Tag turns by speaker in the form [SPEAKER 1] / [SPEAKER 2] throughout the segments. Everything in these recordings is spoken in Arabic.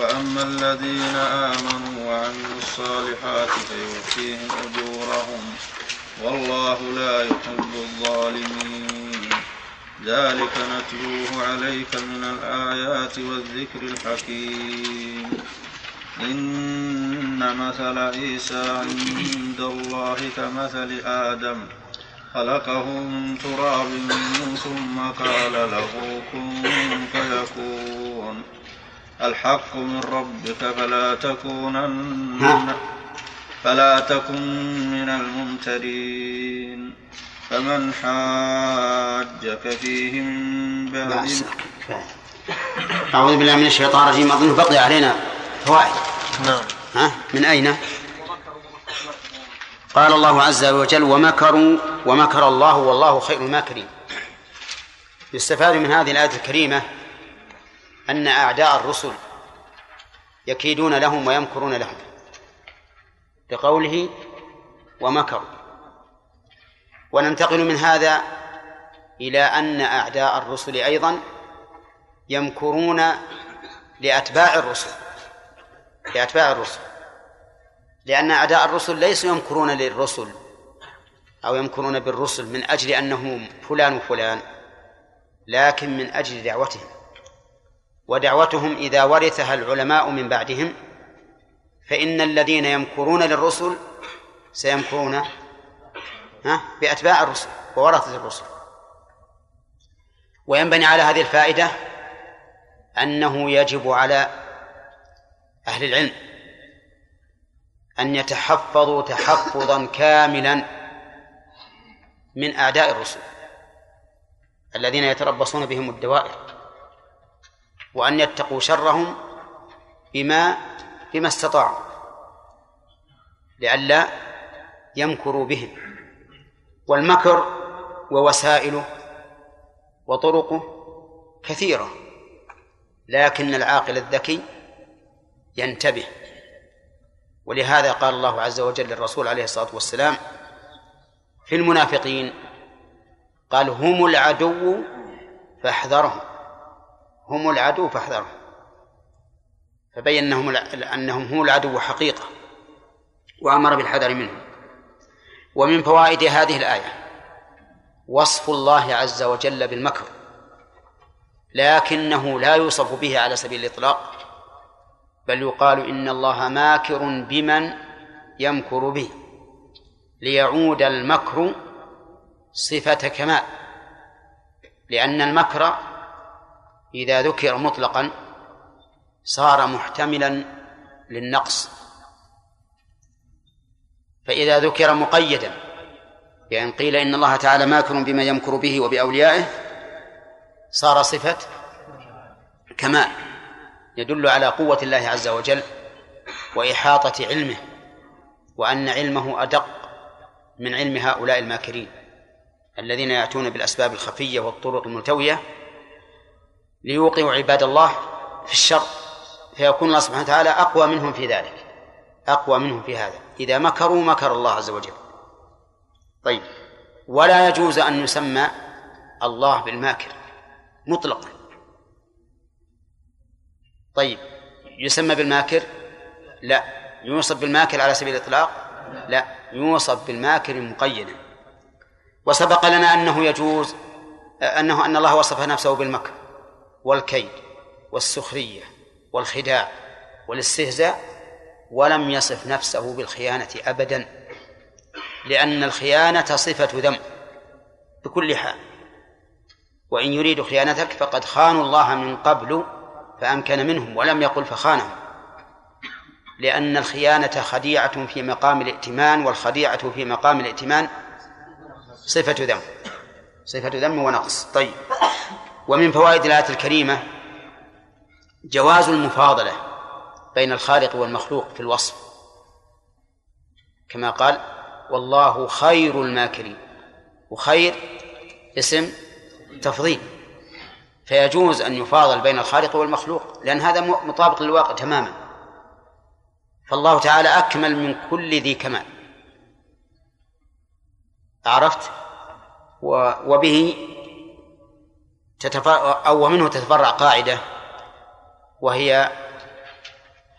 [SPEAKER 1] وأما الذين آمنوا وعملوا الصالحات فيؤتيهم أجورهم والله لا يحب الظالمين. ذلك نتلوه عليك من الآيات والذكر الحكيم. إن مثل عيسى عند الله كمثل آدم خلقه من تراب ثم قال له كن فيكون. الحق من ربك فلا تكونن فلا تكن من الممترين فمن حاجك فيه من بعد
[SPEAKER 2] أعوذ بالله من الشيطان الرجيم. أظن بقي علينا فوائد.
[SPEAKER 1] نعم.
[SPEAKER 2] ها؟ من أين؟ قال الله عز وجل ومكروا ومكر الله والله خير الماكرين. يستفاد من هذه الآية الكريمة أن أعداء الرسل يكيدون لهم ويمكرون لهم بقوله ومكروا. وننتقل من هذا إلى أن أعداء الرسل أيضا يمكرون لأتباع الرسل لأتباع الرسل. لأن أعداء الرسل ليسوا يمكرون للرسل أو يمكرون بالرسل من أجل أنهم فلان وفلان لكن من أجل دعوتهم. ودعوتهم إذا ورثها العلماء من بعدهم فإن الذين يمكرون للرسل سيمكرون بأتباع الرسل وورثة الرسل. وينبني على هذه الفائدة أنه يجب على أهل العلم أن يتحفظوا تحفظا كاملا من أعداء الرسل الذين يتربصون بهم الدوائر. وأن يتقوا شرهم بما بما استطاعوا لئلا يمكروا بهم. والمكر ووسائله وطرقه كثيرة لكن العاقل الذكي ينتبه. ولهذا قال الله عز وجل للرسول عليه الصلاة والسلام في المنافقين قال هم العدو فاحذرهم. هم العدو فاحذرهم. فبين أنهم أنهم هم العدو حقيقة وأمر بالحذر منهم. ومن فوائد هذه الآية وصف الله عز وجل بالمكر لكنه لا يوصف به على سبيل الإطلاق بل يقال إن الله ماكر بمن يمكر به ليعود المكر صفة كمال لأن المكر إذا ذكر مطلقا صار محتملا للنقص. فإذا ذكر مقيدا بأن قيل إن الله تعالى ماكر بما يمكر به وبأوليائه صار صفة كمال يدل على قوة الله عز وجل وإحاطة علمه وأن علمه أدق من علم هؤلاء الماكرين الذين يأتون بالأسباب الخفية والطرق الملتوية. ليوقعوا عباد الله في الشر فيكون الله سبحانه وتعالى أقوى منهم في ذلك أقوى منهم في هذا. إذا مكروا مكر الله عز وجل. طيب ولا يجوز أن يسمى الله بالماكر مطلقا. طيب يسمى بالماكر؟ لا. يوصف بالماكر على سبيل الإطلاق؟ لا. يوصف بالماكر مقيدا. وسبق لنا أنه يجوز أنه أن الله وصف نفسه بالمكر. والكيد والسخرية والخداع والاستهزاء ولم يصف نفسه بالخيانة أبدا لأن الخيانة صفة ذم بكل حال. وإن يريد خيانتك فقد خانوا الله من قبل فأمكن منهم ولم يقل فخانهم. لأن الخيانة خديعة في مقام الائتمان والخديعة في مقام الائتمان صفة ذم صفة ذم ونقص. طيب. ومن فوائد الآية الكريمة جواز المفاضلة بين الخالق والمخلوق في الوصف. كما قال والله خير الماكرين وخير اسم تفضيل. فيجوز أن يفاضل بين الخالق والمخلوق لأن هذا مطابق للواقع تماما. فالله تعالى أكمل من كل ذي كمال. عرفت؟ وبه تتفرع أو ومنه تتفرع قاعدة وهي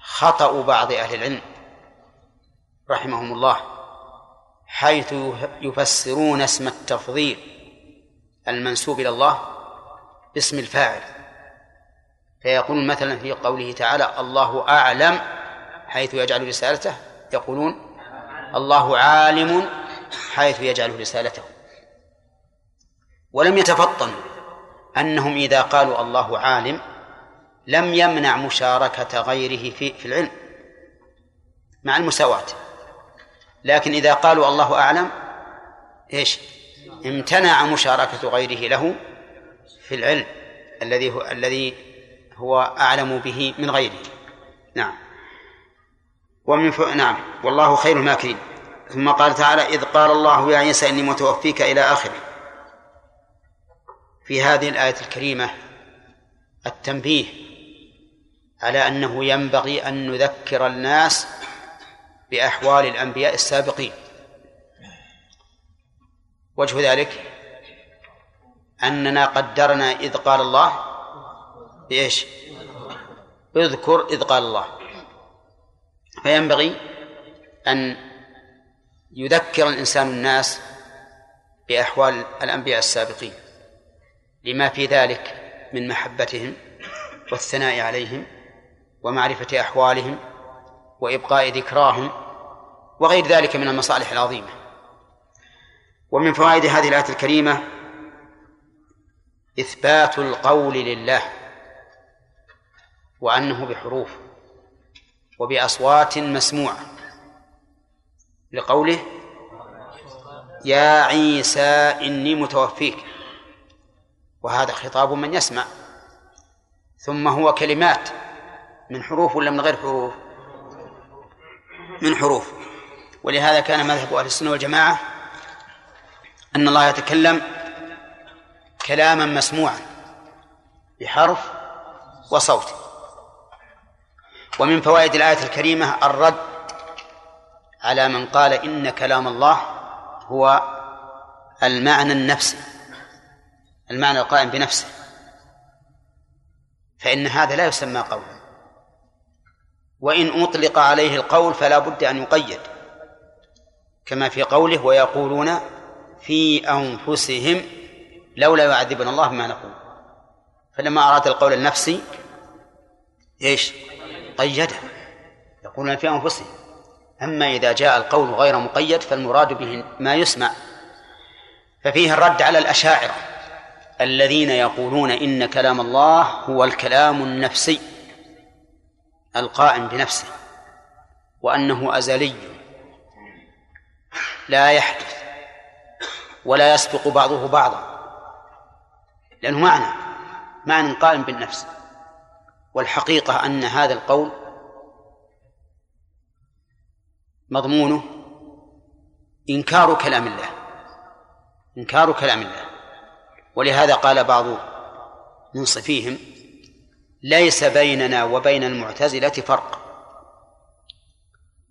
[SPEAKER 2] خطأ بعض أهل العلم رحمهم الله حيث يفسرون اسم التفضيل المنسوب إلى الله باسم الفاعل. فيقول مثلا في قوله تعالى الله أعلم حيث يجعل رسالته يقولون الله عالم حيث يجعل رسالته. ولم يتفطنوا أنهم إذا قالوا الله عالم لم يمنع مشاركة غيره في في العلم مع المساواة. لكن إذا قالوا الله أعلم إيش؟ امتنع مشاركة غيره له في العلم الذي هو الذي هو أعلم به من غيره. نعم. ومن ف... نعم. والله خير الماكرين. ثم قال تعالى إذ قال الله يا عيسى إني متوفيك إلى آخره. في هذه الآية الكريمة التنبيه على أنه ينبغي أن نذكر الناس بأحوال الأنبياء السابقين. وجه ذلك أننا قدرنا إذ قال الله بإيش؟ اذكر إذ قال الله. فينبغي أن يذكر الإنسان الناس بأحوال الأنبياء السابقين. لما في ذلك من محبتهم والثناء عليهم ومعرفة أحوالهم وإبقاء ذكراهم وغير ذلك من المصالح العظيمة. ومن فوائد هذه الآية الكريمة إثبات القول لله وأنه بحروف وبأصوات مسموعة لقوله يا عيسى إني متوفيك. وهذا خطاب من يسمع. ثم هو كلمات من حروف ولا من غير حروف؟ من حروف. ولهذا كان مذهب أهل السنة والجماعة أن الله يتكلم كلاما مسموعا بحرف وصوت. ومن فوائد الآية الكريمة الرد على من قال إن كلام الله هو المعنى النفسي. المعنى القائم بنفسه. فإن هذا لا يسمى قولا وإن أطلق عليه القول فلا بد أن يقيد. كما في قوله ويقولون في أنفسهم لولا يعذبنا الله بما نقول. فلما أراد القول النفسي إيش؟ قيده. يقولون في أنفسهم. أما إذا جاء القول غير مقيد فالمراد به ما يسمع. ففيه الرد على الأشاعرة. الذين يقولون إن كلام الله هو الكلام النفسي القائم بنفسه وأنه أزلي لا يحدث ولا يسبق بعضه بعضا لأنه معنى معنى قائم بالنفس والحقيقة أن هذا القول مضمونه إنكار كلام الله إنكار كلام الله. ولهذا قال بعض منصفيهم ليس بيننا وبين المعتزلة فرق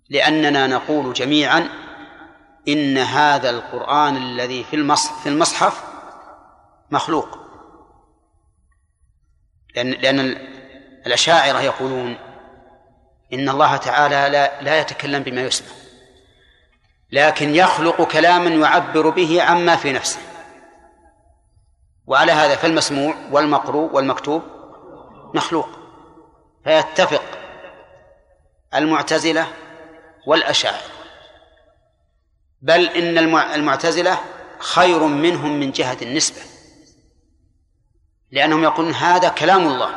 [SPEAKER 2] لأننا نقول جميعا إن هذا القرآن الذي في في المصحف مخلوق. لأن لأن الأشاعرة يقولون إن الله تعالى لا لا يتكلم بما يسمع لكن يخلق كلاما يعبر به عما في نفسه. وعلى هذا فالمسموع والمقروء والمكتوب مخلوق فيتفق المعتزلة والأشاعرة. بل إن المعتزلة خير منهم من جهة النسبة لأنهم يقولون هذا كلام الله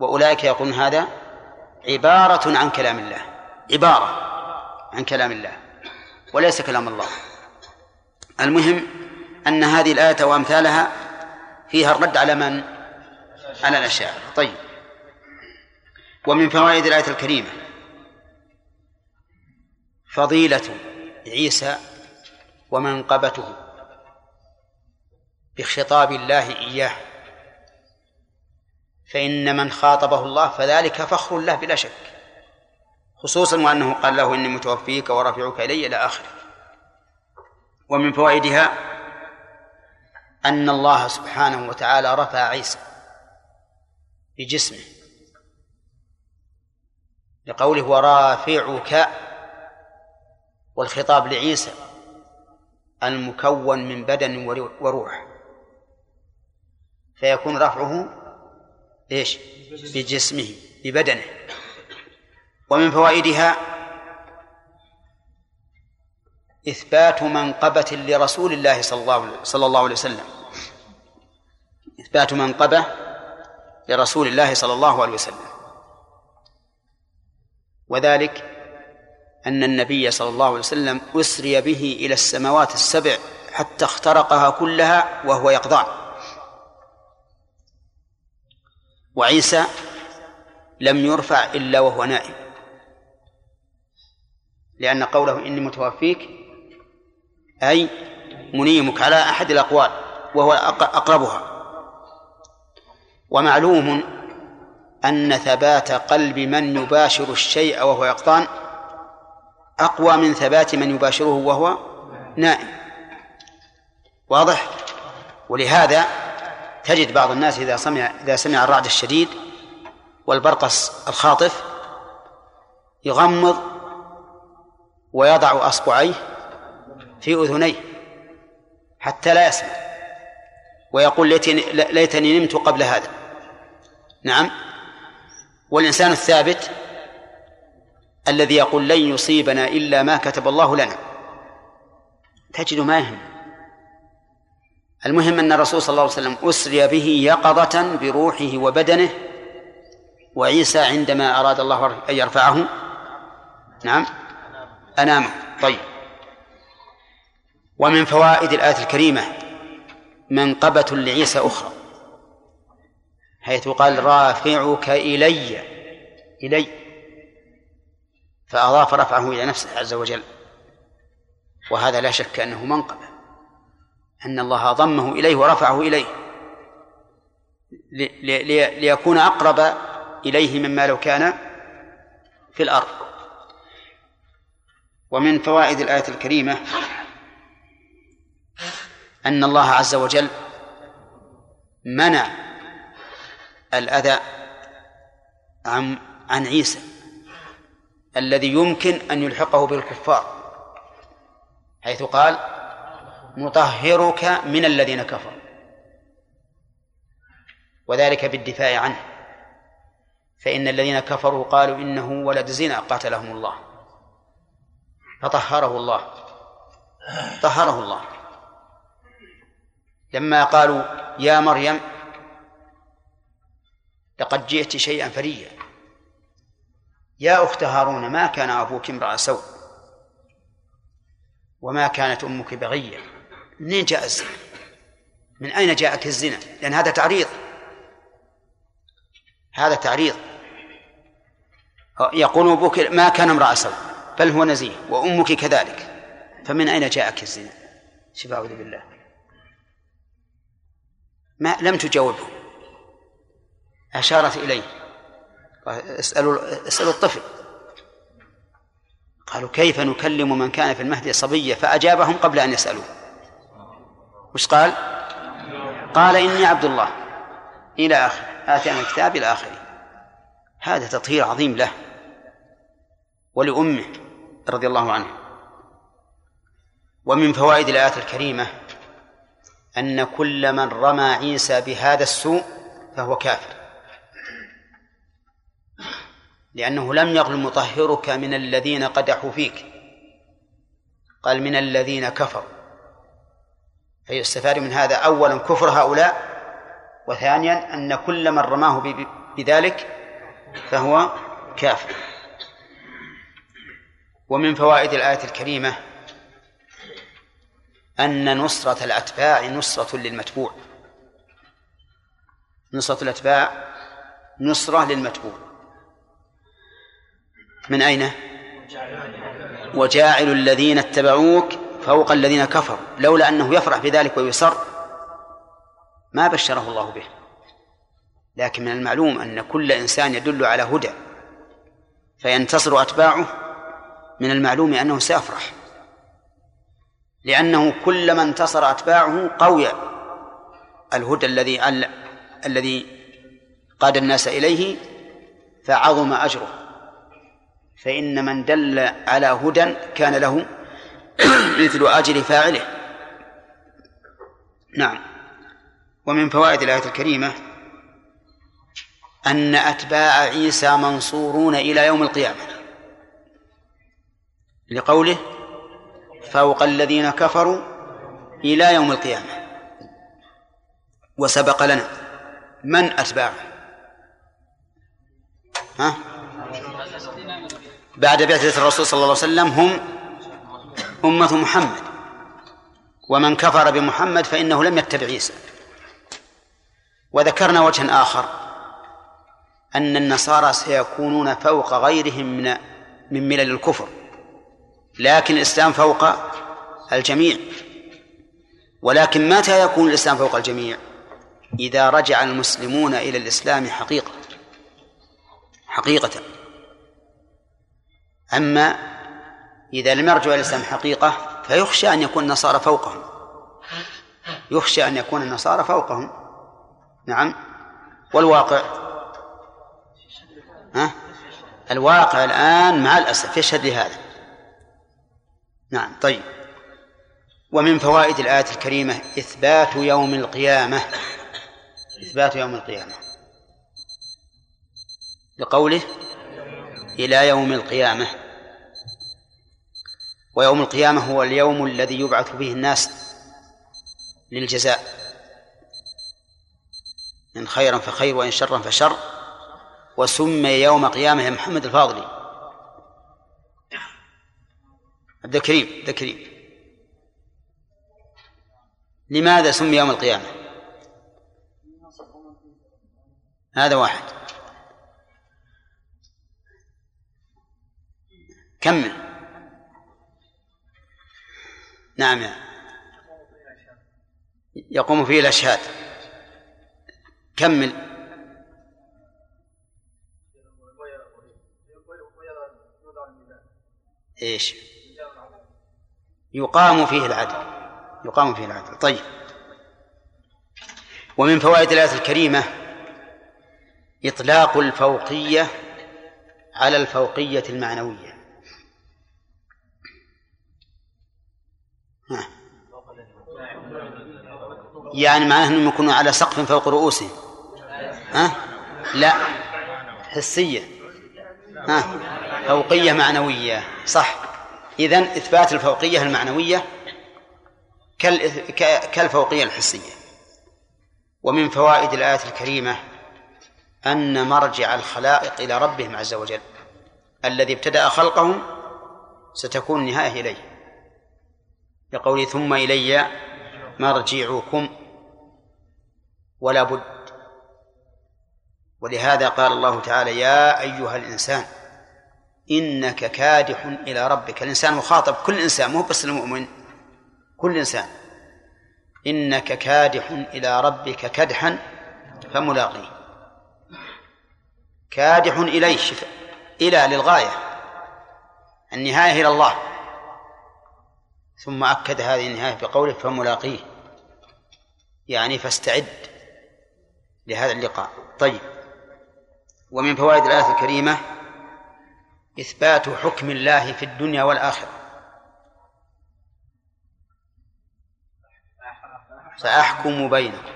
[SPEAKER 2] وأولئك يقولون هذا عبارة عن كلام الله عبارة عن كلام الله وليس كلام الله. المهم أن هذه الآية وأمثالها فيها الرد على من؟ على الأشاعرة. طيب. ومن فوائد الآية الكريمة فضيلة عيسى ومنقبته بخطاب الله إياه. فإن من خاطبه الله فذلك فخر له بلا شك خصوصا وأنه قال له إني متوفيك ورافعك إلي إلى آخره. ومن فوائدها أن الله سبحانه وتعالى رفع عيسى بجسمه لقوله ورافعك والخطاب لعيسى المكون من بدن وروح. فيكون رفعه إيش؟ بجسمه ببدنه. ومن فوائدها إثبات منقبة لرسول الله صلى الله صلى الله عليه وسلم. إثبات منقبة لرسول الله صلى الله عليه وسلم. وذلك أن النبي صلى الله عليه وسلم أسري به إلى السماوات السبع حتى اخترقها كلها وهو يقظان وعيسى لم يرفع إلا وهو نائم. لأن قوله إني متوفيك أي منيمك على أحد الأقوال وهو أقربها. ومعلوم أن ثبات قلب من يباشر الشيء وهو يقطان أقوى من ثبات من يباشره وهو نائم. واضح؟ ولهذا تجد بعض الناس إذا سمع إذا سمع الرعد الشديد والبرقص الخاطف يغمض ويضع أصبعيه في أذنيه حتى لا يسمع ويقول ليتني, ليتني نمت قبل هذا. نعم. والإنسان الثابت الذي يقول لن يصيبنا إلا ما كتب الله لنا. تجد ما يهم. المهم أن الرسول صلى الله عليه وسلم أسري به يقظة بروحه وبدنه وعيسى عندما أراد الله أن يرفعه. نعم. أنامه. طيب. ومن فوائد الآية الكريمة منقبة لعيسى أخرى. حيث قال رافعك إلي إلي. فأضاف رفعه إلى نفسه عز وجل. وهذا لا شك أنه منقبة أن الله ضمه إليه ورفعه إليه. ليكون أقرب إليه مما لو كان في الأرض. ومن فوائد الآية الكريمة أن الله عز وجل منع الأذى عن عن عيسى الذي يمكن أن يلحقه بالكفار حيث قال مطهرك من الذين كفروا. وذلك بالدفاع عنه فإن الذين كفروا قالوا إنه ولد زنا قاتلهم الله فطهره الله طهره الله. لما قالوا يا مريم لقد جئت شيئا فريا. يا أخت هارون ما كان أبوك امرأ سوء؟ وما كانت أمك بغية؟ منين جاء الزنا؟ من أين جاءك الزنا؟ لأن هذا تعريض. هذا تعريض. يقول أبوك ما كان امرأ سوء بل هو نزيه وأمك كذلك. فمن أين جاءك الزنا؟ شوف أعوذ بالله. ما لم تجاوبه. أشارت إليه. اسألوا اسألوا الطفل. قالوا كيف نكلم من كان في المهد صبيا؟ فأجابهم قبل أن يسألوه وش قال؟ قال إني عبد الله. إلى آخر. آتينا الكتاب إلى آخره. هذا تطهير عظيم له. ولأمه رضي الله عنه. ومن فوائد الآية الكريمة أن كل من رمى عيسى بهذا السوء فهو كافر. لأنه لم يقل مطهرك من الذين قدحوا فيك. قال من الذين كفروا. فيستفاد من هذا أولا كفر هؤلاء وثانيا أن كل من رماه بذلك فهو كافر. ومن فوائد الآية الكريمة أن نصرة الأتباع نصرة للمتبوع. نصرة الأتباع نصرة للمتبوع. من أين؟ وجاعل الذين اتبعوك فوق الذين كفروا لولا أنه يفرح بذلك ويسر ما بشره الله به. لكن من المعلوم أن كل إنسان يدل على هدى فينتصر أتباعه من المعلوم أنه سيفرح. لأنه كلما انتصر أتباعه قوي الهدى الذي الذي قاد الناس إليه فعظم أجره. فإن من دل على هدى كان له مثل أجر فاعله. نعم. ومن فوائد الآية الكريمة أن أتباع عيسى منصورون إلى يوم القيامة. لقوله فوق الذين كفروا إلى يوم القيامة. وسبق لنا من أتباعه. ها؟ بعد بعثة الرسول صلى الله عليه وسلم هم أمة محمد. ومن كفر بمحمد فإنه لم يتبع عيسى. وذكرنا وجها آخر أن النصارى سيكونون فوق غيرهم من من ملل الكفر. لكن الإسلام فوق الجميع. ولكن متى يكون الإسلام فوق الجميع؟ إذا رجع المسلمون إلى الإسلام حقيقة. حقيقة. أما إذا لم إلى الإسلام حقيقة فيخشى أن يكون النصارى فوقهم. يخشى أن يكون النصارى فوقهم. نعم. والواقع. ها؟ الواقع الآن مع الأسف يشهد لهذا نعم طيب. ومن فوائد الآية الكريمة إثبات يوم القيامة. إثبات يوم القيامة. لقوله إلى يوم القيامة. ويوم القيامة هو اليوم الذي يبعث فيه الناس للجزاء. إن خيرا فخير وإن شرا فشر. وسمي يوم قيامة يا محمد الفاضلي عبد الكريم عبد الكريم لماذا سمي يوم القيامة؟ هذا واحد. كمل. نعم. يقوم فيه الأشهاد. كمل. إيش؟ يقام فيه العدل. يقام فيه العدل. طيب. ومن فوائد الآية الكريمة إطلاق الفوقية على الفوقية المعنوية. يعني معناه أنهم يكونوا على سقف فوق رؤوسهم. ها؟ لا. حسية. ها؟ فوقية معنوية. صح. إذن إثبات الفوقية المعنوية كالفوقية الحسية. ومن فوائد الآية الكريمة أن مرجع الخلائق إلى ربهم عز وجل الذي ابتدأ خلقهم ستكون النهاية إليه. لقوله ثم إلي مرجعكم ولا بد. ولهذا قال الله تعالى يا أيها الإنسان إنك كادح إلى ربك. الإنسان مخاطب كل إنسان مو بس المؤمن كل إنسان. إنك كادح إلى ربك كدحا فملاقيه. كادح إليه. إلى للغاية النهاية إلى الله. ثم أكد هذه النهاية بقوله فملاقيه. يعني فاستعد لهذا اللقاء. طيب. ومن فوائد الآية الكريمة إثبات حكم الله في الدنيا والآخرة. سأحكم بينكم.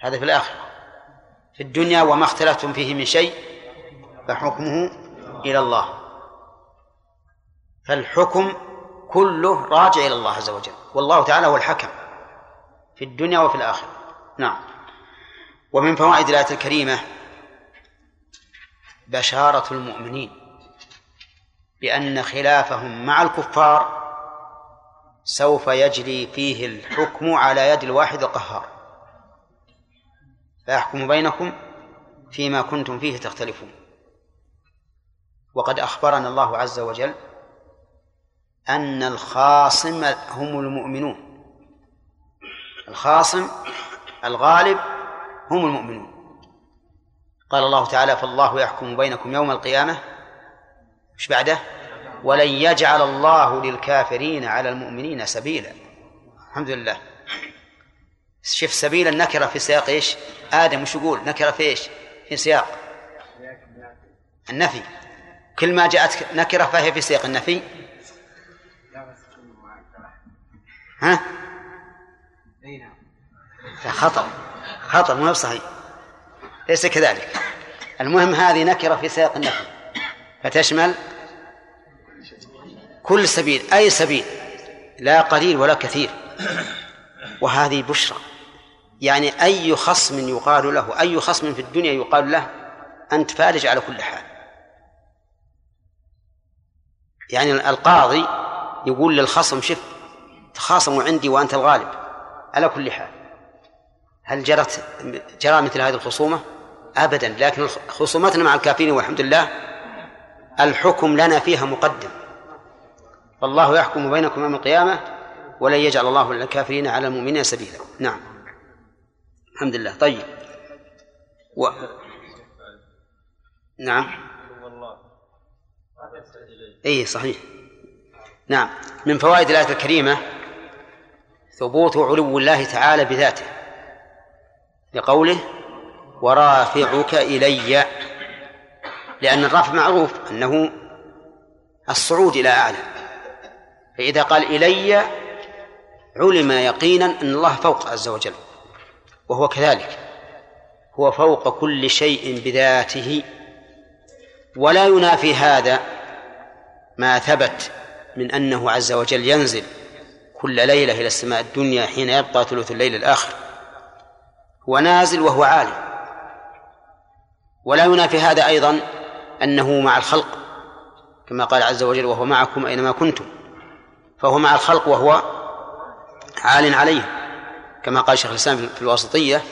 [SPEAKER 2] هذا في الآخرة. في الدنيا وما اختلفتم فيه من شيء فحكمه إلى الله. فالحكم كله راجع إلى الله عز وجل. والله تعالى هو الحكم في الدنيا وفي الآخرة. نعم. ومن فوائد الآية الكريمة بشارة المؤمنين بأن خلافهم مع الكفار سوف يجري فيه الحكم على يد الواحد القهار. فيحكم بينكم فيما كنتم فيه تختلفون. وقد أخبرنا الله عز وجل أن الخاصم هم المؤمنون. الخاصم الغالب هم المؤمنون. قال الله تعالى فالله يحكم بينكم يوم القيامة. مش بعده؟ ولن يجعل الله للكافرين على المؤمنين سبيلا. الحمد لله. شوف سبيل النكرة في سياق إيش؟ آدم وش يقول؟ نكرة في إيش؟ في سياق النفي. كل ما جاءت نكرة فهي في سياق النفي. ها؟ خطأ. خطأ مو صحيح. ليس كذلك. المهم هذه نكرة في سياق النفي. فتشمل كل سبيل أي سبيل لا قليل ولا كثير. وهذه بشرى. يعني أي خصم يقال له أي خصم في الدنيا يقال له أنت فارج على كل حال. يعني القاضي يقول للخصم شف تخاصموا عندي وأنت الغالب. على كل حال هل جرت جرى مثل هذه الخصومة؟ أبدا لكن خصومتنا مع الكافرين والحمد لله الحكم لنا فيها مقدم. والله يحكم بينكم يوم القيامة ولن يجعل الله للكافرين على المؤمنين سبيلا. نعم. الحمد لله. طيب. و... نعم. اي صحيح. نعم. من فوائد الآية الكريمة ثبوت علو الله تعالى بذاته لقوله ورافعك إلي. لأن الرفع معروف أنه الصعود إلى أعلى. فإذا قال إلي علم يقينا أن الله فوق عز وجل وهو كذلك. هو فوق كل شيء بذاته. ولا ينافي هذا ما ثبت من أنه عز وجل ينزل كل ليلة إلى السماء الدنيا حين يبقى ثلث الليل الآخر. هو نازل وهو عالي ولا ينافي هذا أيضا أنه مع الخلق كما قال عز وجل وهو معكم أينما كنتم. فهو مع الخلق وهو عال عليهم كما قال شيخ الإسلام في الواسطية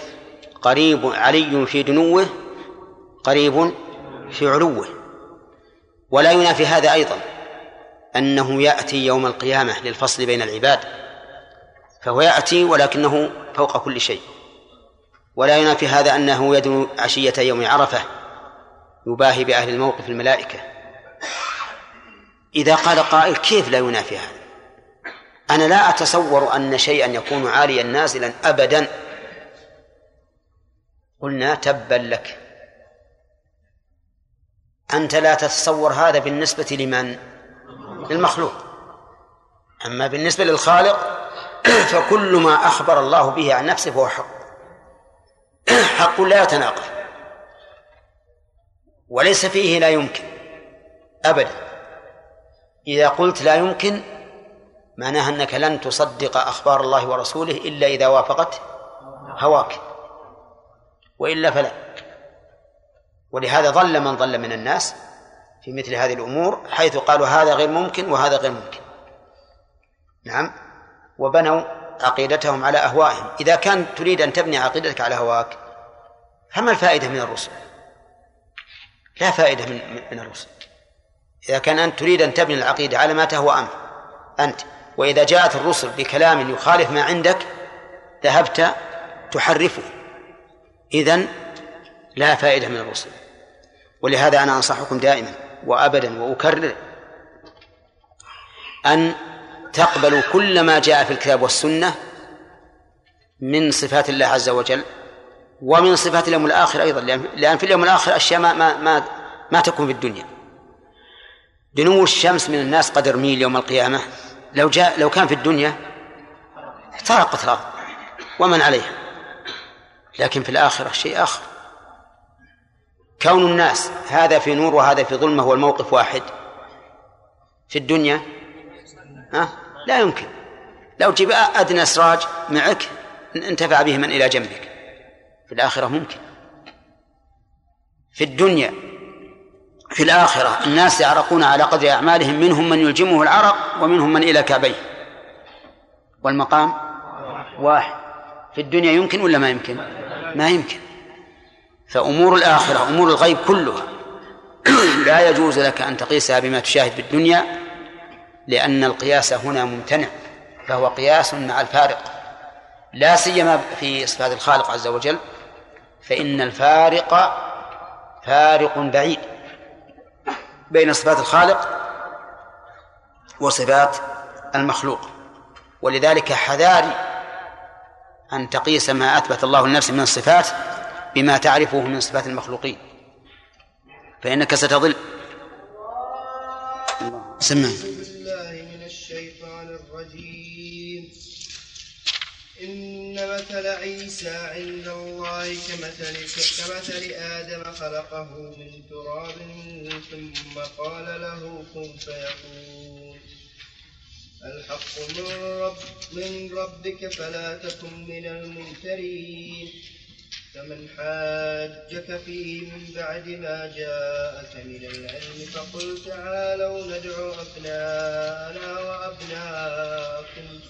[SPEAKER 2] قريب علي في دنوه قريب في علوه. ولا ينافي هذا أيضا. أنه يأتي يوم القيامة للفصل بين العباد فهو يأتي ولكنه فوق كل شيء. ولا ينافي هذا أنه يدنو عشية يوم عرفة يباهي بأهل الموقف الملائكة. إذا قال قائل كيف لا ينافي هذا؟ أنا لا أتصور أن شيئا يكون عاليا نازلا أبدا. قلنا تبا لك. أنت لا تتصور هذا بالنسبة لمن؟ للمخلوق. أما بالنسبة للخالق فكل ما أخبر الله به عن نفسه فهو حق. حق لا يتناقض. وليس فيه لا يمكن. أبدا. إذا قلت لا يمكن معناها أنك لن تصدق أخبار الله ورسوله إلا إذا وافقت هواك. وإلا فلا. ولهذا ضل من ضل من الناس. في مثل هذه الأمور حيث قالوا هذا غير ممكن وهذا غير ممكن. نعم. وبنوا عقيدتهم على أهوائهم. إذا كان تريد أن تبني عقيدتك على هواك فما الفائدة من الرسل؟ لا فائدة من من الرسل. إذا كان أنت تريد أن تبني العقيدة على ما تهوى أنت أنت. وإذا جاءت الرسل بكلام يخالف ما عندك ذهبت تحرفه. إذن لا فائدة من الرسل. ولهذا أنا أنصحكم دائما وأبدا وأكرر أن تقبلوا كل ما جاء في الكتاب والسنة من صفات الله عز وجل ومن صفات اليوم الآخر أيضا لأن في اليوم الآخر أشياء ما ما ما, ما تكون في الدنيا. دنو الشمس من الناس قدر ميل يوم القيامة. لو جاء لو كان في الدنيا احترقت الأرض ومن عليها. لكن في الآخرة شيء آخر. كون الناس هذا في نور وهذا في ظلمة والموقف واحد في الدنيا؟ ها؟ لا يمكن. لو جيب أدنى سراج معك انتفع به من إلى جنبك. في الآخرة ممكن. في الدنيا في الآخرة الناس يعرقون على قدر أعمالهم منهم من يلجمه العرق ومنهم من إلى كعبيه. والمقام؟ واحد. في الدنيا يمكن ولا ما يمكن؟ ما يمكن. فأمور الآخرة أمور الغيب كلها. لا يجوز لك أن تقيسها بما تشاهد في الدنيا لأن القياس هنا ممتنع فهو قياس مع الفارق. لا سيما في صفات الخالق عز وجل فإن الفارق فارق بعيد بين صفات الخالق وصفات المخلوق. ولذلك حذاري أن تقيس ما أثبت الله لنفسه من الصفات بما تعرفه من صفات المخلوقين. فإنك ستضل سمع.
[SPEAKER 3] بالله من الشيطان الرجيم إن مثل عيسى عند الله كمثل كمثل آدم خلقه من تراب ثم قال له كن فيكون. الحق من رب من ربك فلا تكن من الممترين. فمن حاجك فيه من بعد ما جاءك من العلم فقل تعالوا ندعو أبناءنا وأبناءكم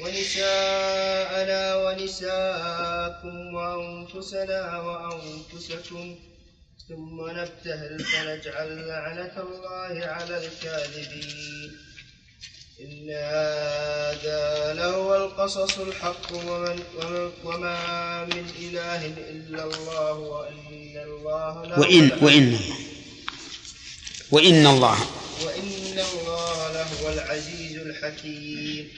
[SPEAKER 3] ونساءنا ونساءكم وأنفسنا وأنفسكم ثم نبتهل فنجعل لعنة الله على الكاذبين. إن هذا لهو القصص الحق ومن ومن وما من إله إلا الله وإن الله له
[SPEAKER 2] وإن وإن وإن الله.
[SPEAKER 3] وإن الله لهو العزيز الحكيم.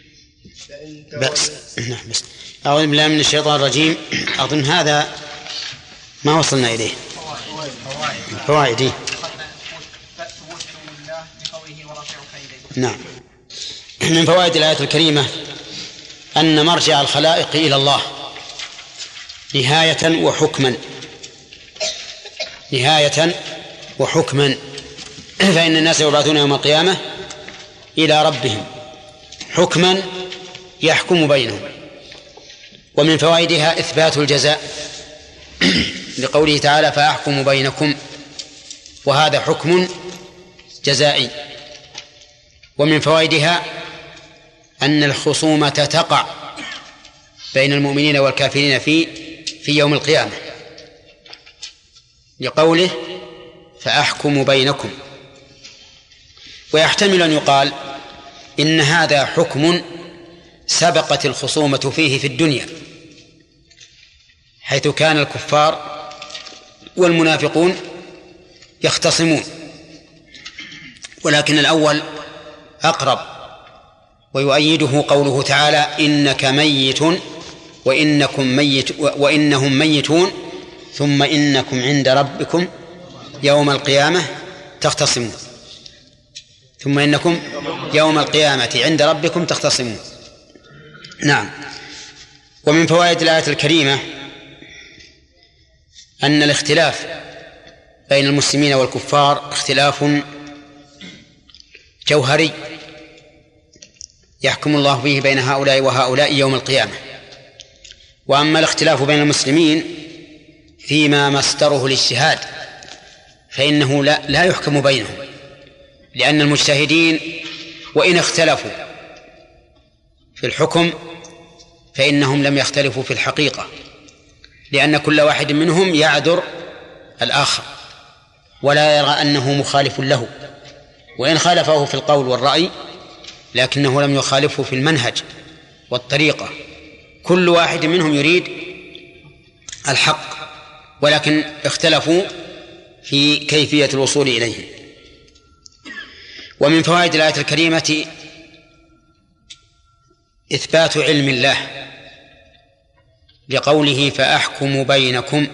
[SPEAKER 3] تولوا.
[SPEAKER 2] نعم بس. أعوذ بالله من الشيطان الرجيم. أظن هذا ما وصلنا إليه. فوائد. نعم. من فوائد الآية الكريمة أن مرجع الخلائق إلى الله نهاية وحكما. نهاية وحكما. فإن الناس يبعثون يوم القيامة إلى ربهم حكما يحكم بينهم. ومن فوائدها إثبات الجزاء. لقوله تعالى فأحكم بينكم وهذا حكم جزائي. ومن فوائدها أن الخصومة تقع بين المؤمنين والكافرين في في يوم القيامة. لقوله فأحكم بينكم. ويحتمل أن يقال إن هذا حكم سبقت الخصومة فيه في الدنيا حيث كان الكفار والمنافقون يختصمون. ولكن الأول أقرب ويؤيده قوله تعالى إنك ميت وإنكم ميت وإنهم ميتون ثم إنكم عند ربكم يوم القيامة تختصمون. ثم إنكم يوم القيامة عند ربكم تختصمون. نعم. ومن فوائد الآية الكريمة أن الاختلاف بين المسلمين والكفار اختلاف جوهري. يحكم الله فيه بين هؤلاء وهؤلاء يوم القيامة. وأما الاختلاف بين المسلمين فيما مصدره الاجتهاد فإنه لا, لا يحكم بينهم لأن المجتهدين وإن اختلفوا في الحكم فإنهم لم يختلفوا في الحقيقة لأن كل واحد منهم يعذر الآخر ولا يرى أنه مخالف له. وإن خالفه في القول والرأي لكنه لم يخالفه في المنهج والطريقة. كل واحد منهم يريد الحق ولكن اختلفوا في كيفية الوصول إليه. ومن فوائد الآية الكريمة إثبات علم الله لقوله فأحكم بينكم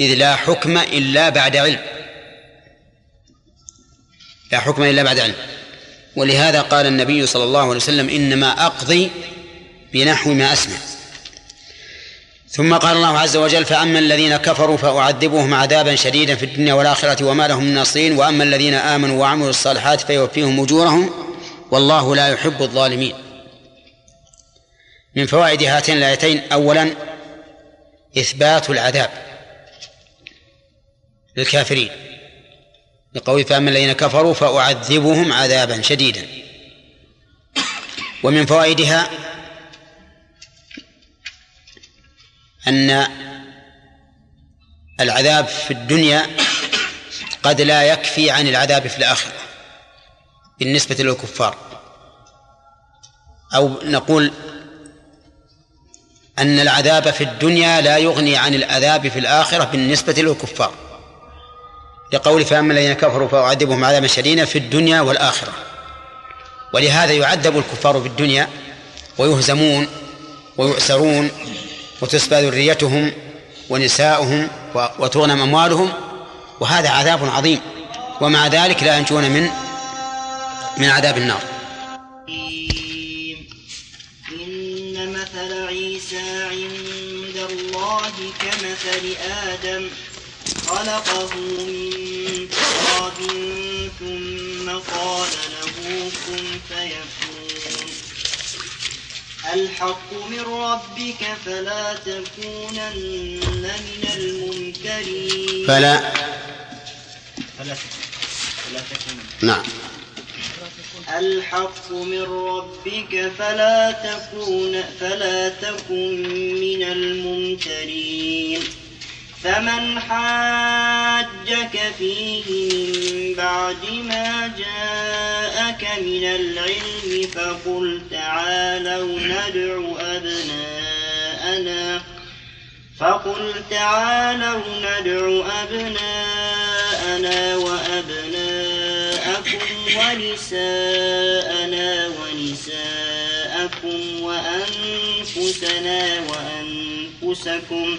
[SPEAKER 2] إذ لا حكم إلا بعد علم. لا حكم إلا بعد علم. ولهذا قال النبي صلى الله عليه وسلم إنما أقضي بنحو ما أسمع. ثم قال الله عز وجل فأما الذين كفروا فأعذبهم عذابا شديدا في الدنيا والآخرة وما لهم من ناصرين وأما الذين آمنوا وعملوا الصالحات فيوفيهم أجورهم والله لا يحب الظالمين. من فوائد هاتين الآيتين أولا إثبات العذاب للكافرين. لقول فأما الذين كفروا فأعذبهم عذابا شديدا. ومن فوائدها أن العذاب في الدنيا قد لا يكفي عن العذاب في الآخرة بالنسبة للكفار. أو نقول أن العذاب في الدنيا لا يغني عن العذاب في الآخرة بالنسبة للكفار. لقول فأما الذين كفروا فأعذبهم عذابا شديدا في الدنيا والآخرة. ولهذا يعذب الكفار في الدنيا ويهزمون ويؤسرون وتسبى ذريتهم ونساؤهم وتغنم أموالهم وهذا عذاب عظيم. ومع ذلك لا ينجون من من عذاب النار.
[SPEAKER 4] إن مثل عيسى عند الله كمثل آدم. خلقه من تراب ثم قال له كن فيكون. الحق من ربك فلا تكونن من الممترين.
[SPEAKER 2] فلا.
[SPEAKER 4] فلا فلا تكونن.
[SPEAKER 2] نعم.
[SPEAKER 4] الحق من ربك فلا تكون فلا تكن من الممترين. فمن حاجك فيه من بعد ما جاءك من العلم فقل تعالوا ندع أبناءنا. فقل تعالوا ندع أبناءنا وأبناءكم ونساءنا ونساءكم وأنفسنا وأنفسكم.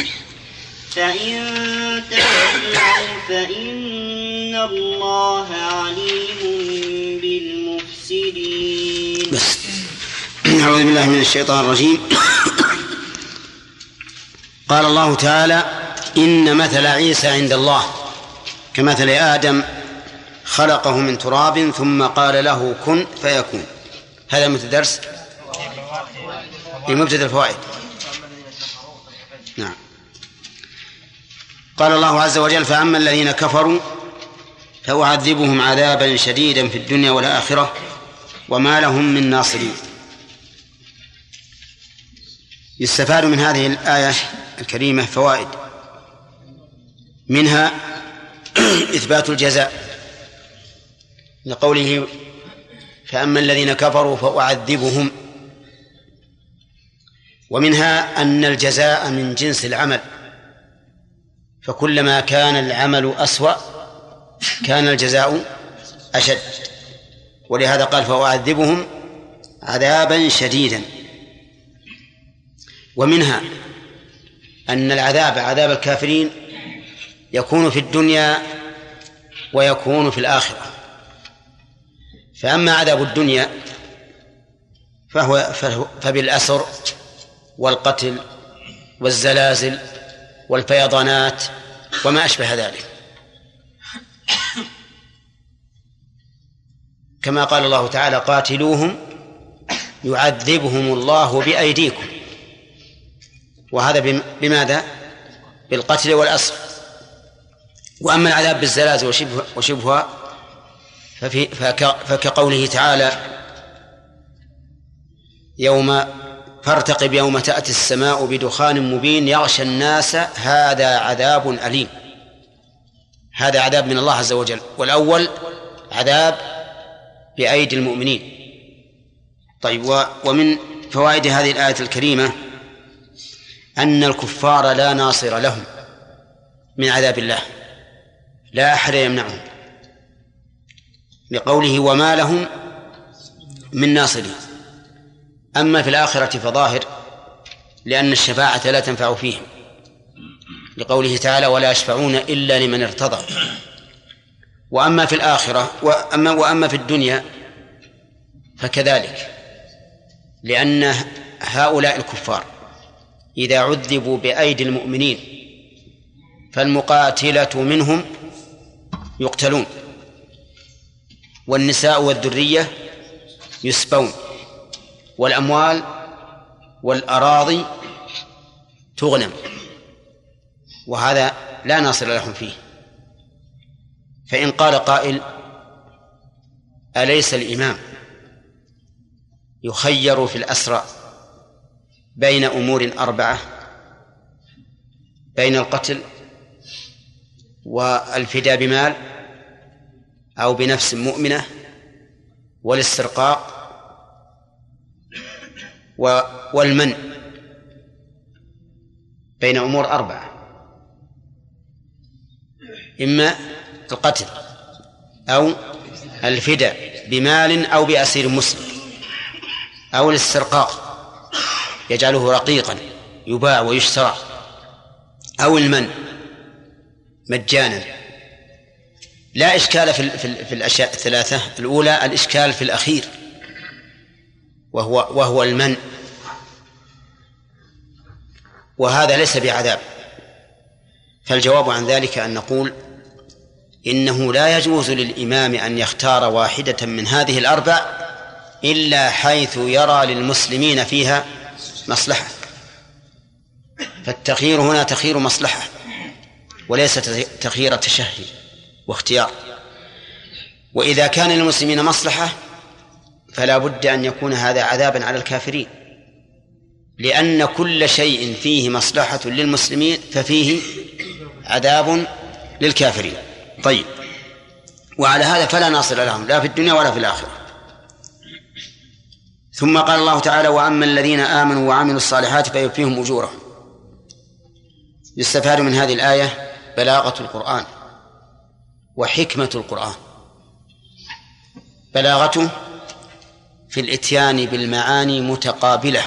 [SPEAKER 4] فإن تولوا فإن الله عليم بالمفسدين.
[SPEAKER 2] بس أعوذ بالله من الشيطان الرجيم. قال الله تعالى إن مثل عيسى عند الله كمثل آدم خلقه من تراب ثم قال له كن فيكون. هذا متدرس؟ في مبتدا الفوائد. قال الله عز وجل فأما الذين كفروا فأعذبهم عذابا شديدا في الدنيا والآخرة وما لهم من ناصرين. يستفاد من هذه الآية الكريمة فوائد. منها إثبات الجزاء لقوله فأما الذين كفروا فأعذبهم. ومنها أن الجزاء من جنس العمل. فكلما كان العمل أسوأ كان الجزاء أشد. ولهذا قال فأعذبهم عذابا شديدا. ومنها أن العذاب عذاب الكافرين يكون في الدنيا ويكون في الآخرة. فأما عذاب الدنيا فهو, فبالأسر والقتل والزلازل والفيضانات وما أشبه ذلك. كما قال الله تعالى قاتلوهم يعذبهم الله بأيديكم. وهذا بماذا؟ بالقتل والأسر وأما العذاب بالزلازل وشبه وشبهها ففي فكقوله تعالى يوم فارتقب يوم تأتي السماء بدخان مبين يغشى الناس هذا عذاب أليم. هذا عذاب من الله عز وجل. والأول عذاب بأيدي المؤمنين. طيب ومن فوائد هذه الآية الكريمة أن الكفار لا ناصر لهم من عذاب الله. لا أحد يمنعهم لقوله وما لهم من ناصرين. أما في الآخرة فظاهر لأن الشفاعة لا تنفع فيهم. لقوله تعالى ولا يشفعون إلا لمن ارتضى وأما في الآخرة وأما وأما في الدنيا فكذلك لأن هؤلاء الكفار إذا عذبوا بأيدي المؤمنين فالمقاتلة منهم يقتلون والنساء والذرية يسبون. والأموال والأراضي تغنم. وهذا لا ناصر لهم فيه. فإن قال قائل أليس الإمام يخير في الأسرى بين أمور أربعة؟ بين القتل والفداء بمال أو بنفس مؤمنة والاسترقاق والمن بين أمور أربعة. إما القتل أو الفداء بمال أو بأسير مسلم أو الاسترقاق يجعله رقيقا يباع ويشترى أو المن مجانا. لا إشكال في, في, في الأشياء الثلاثة. الأولى الإشكال في الأخير. وهو وهو المن. وهذا ليس بعذاب. فالجواب عن ذلك أن نقول إنه لا يجوز للإمام أن يختار واحدة من هذه الأربع إلا حيث يرى للمسلمين فيها مصلحة. فالتخيير هنا تخيير مصلحة وليس تخيير تشهي واختيار. وإذا كان للمسلمين مصلحة فلا بد أن يكون هذا عذابا على الكافرين. لأن كل شيء فيه مصلحة للمسلمين ففيه عذاب للكافرين. طيب. وعلى هذا فلا ناصر لهم لا في الدنيا ولا في الآخرة. ثم قال الله تعالى وأما الذين آمنوا وعملوا الصالحات فيوفيهم أجورهم. يستفاد من هذه الآية بلاغة القرآن وحكمة القرآن. بلاغته في الإتيان بالمعاني متقابلة.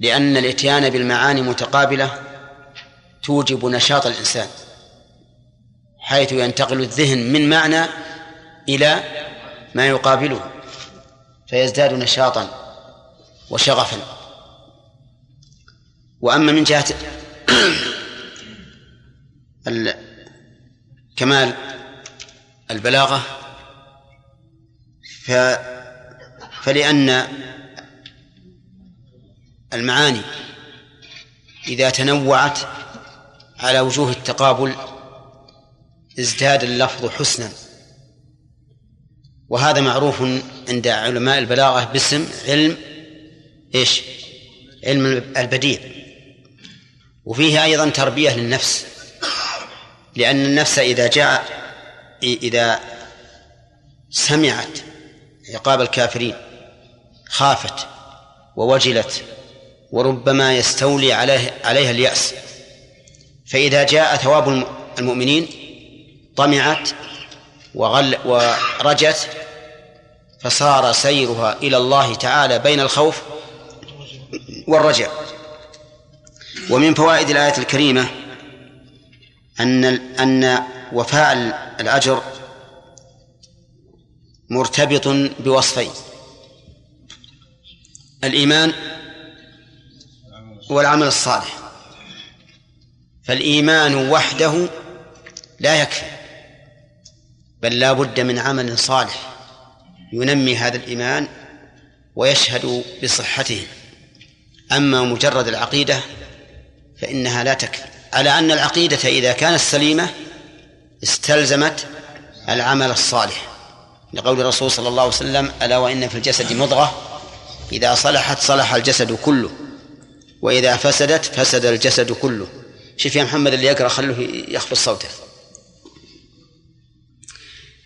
[SPEAKER 2] لأن الإتيان بالمعاني متقابلة توجب نشاط الإنسان حيث ينتقل الذهن من معنى إلى ما يقابله فيزداد نشاطا وشغفا. وأما من جهة كمال البلاغة ف فلأن المعاني إذا تنوعت على وجوه التقابل ازداد اللفظ حسنا وهذا معروف عند علماء البلاغة باسم علم إيش؟ علم البديع وفيه أيضا تربية للنفس لأن النفس إذا جاء إذا سمعت عقاب الكافرين خافت ووجلت وربما يستولي عليه عليها اليأس. فإذا جاء ثواب المؤمنين طمعت وغل ورجت فصار سيرها إلى الله تعالى بين الخوف والرجاء ومن فوائد الآية الكريمة أن أن وفاء الأجر مرتبط بوصفين. الإيمان والعمل الصالح. فالإيمان وحده لا يكفي بل لا بد من عمل صالح ينمي هذا الإيمان ويشهد بصحته. أما مجرد العقيدة فإنها لا تكفي على أن العقيدة إذا كانت سليمة استلزمت العمل الصالح. لقول الرسول صلى الله عليه وسلم ألا وإن في الجسد مضغة؟ إذا صلحت صلح الجسد كله. وإذا فسدت فسد الجسد كله. شوف يا محمد اللي يقرأ خلوه يخفض صوته.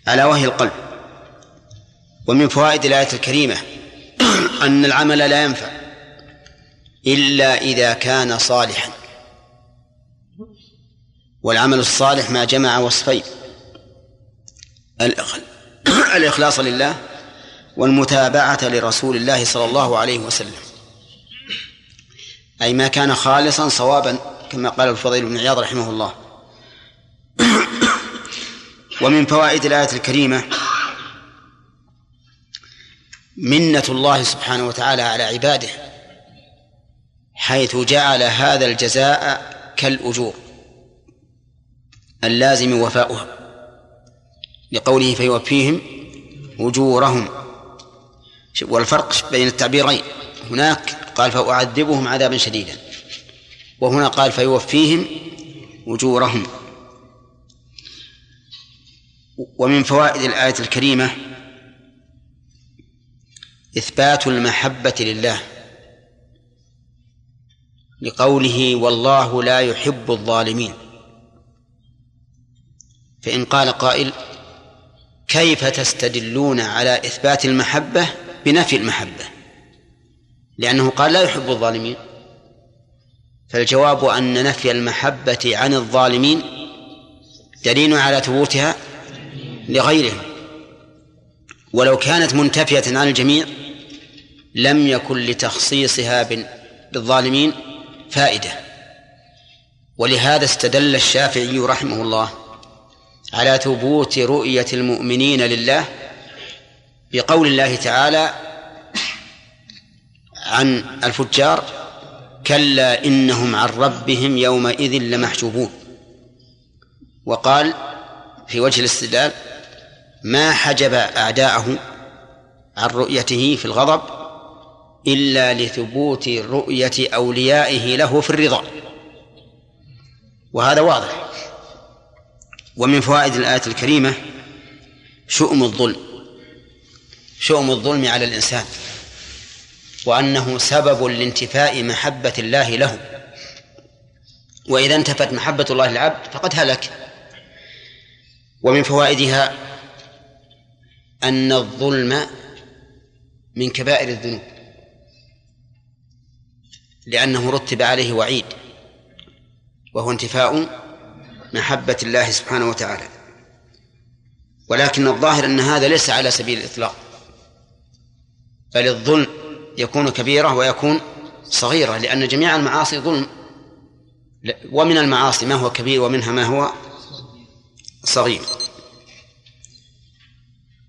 [SPEAKER 2] ألا وهي القلب. ومن فوائد الآية الكريمة أن العمل لا ينفع إلا إذا كان صالحا. والعمل الصالح ما جمع وصفين. الإخلاص لله والمتابعة لرسول الله صلى الله عليه وسلم. أي ما كان خالصا صوابا كما قال الفضيل بن عياض رحمه الله. ومن فوائد الآية الكريمة منة الله سبحانه وتعالى على عباده حيث جعل هذا الجزاء كالأجور اللازم وفاؤها. لقوله فيوفيهم أجورهم. والفرق بين التعبيرين. هناك قال فأعذبهم عذابا شديدا. وهنا قال فيوفيهم أجورهم. ومن فوائد الآية الكريمة إثبات المحبة لله. لقوله والله لا يحب الظالمين. فإن قال قائل كيف تستدلون على إثبات المحبة بنفي المحبة؟ لأنه قال لا يحب الظالمين. فالجواب أن نفي المحبة عن الظالمين دليل على ثبوتها لغيرهم. ولو كانت منتفية عن الجميع لم يكن لتخصيصها بالظالمين فائدة. ولهذا استدل الشافعي رحمه الله على ثبوت رؤية المؤمنين لله بقول الله تعالى عن الفجار كلا إنهم عن ربهم يومئذ لمحجوبون. وقال في وجه الاستدلال ما حجب أعداءه عن رؤيته في الغضب إلا لثبوت رؤية أوليائه له في الرضا. وهذا واضح. ومن فوائد الآية الكريمة شؤم الظلم. شؤم الظلم على الإنسان. وأنه سبب لانتفاء محبة الله له. وإذا انتفت محبة الله للعبد فقد هلك. ومن فوائدها أن الظلم من كبائر الذنوب. لأنه رتب عليه وعيد. وهو انتفاء محبة الله سبحانه وتعالى. ولكن الظاهر أن هذا ليس على سبيل الإطلاق. بل الظلم يكون كبيرة ويكون صغيرة لأن جميع المعاصي ظلم. ومن المعاصي ما هو كبير ومنها ما هو صغير.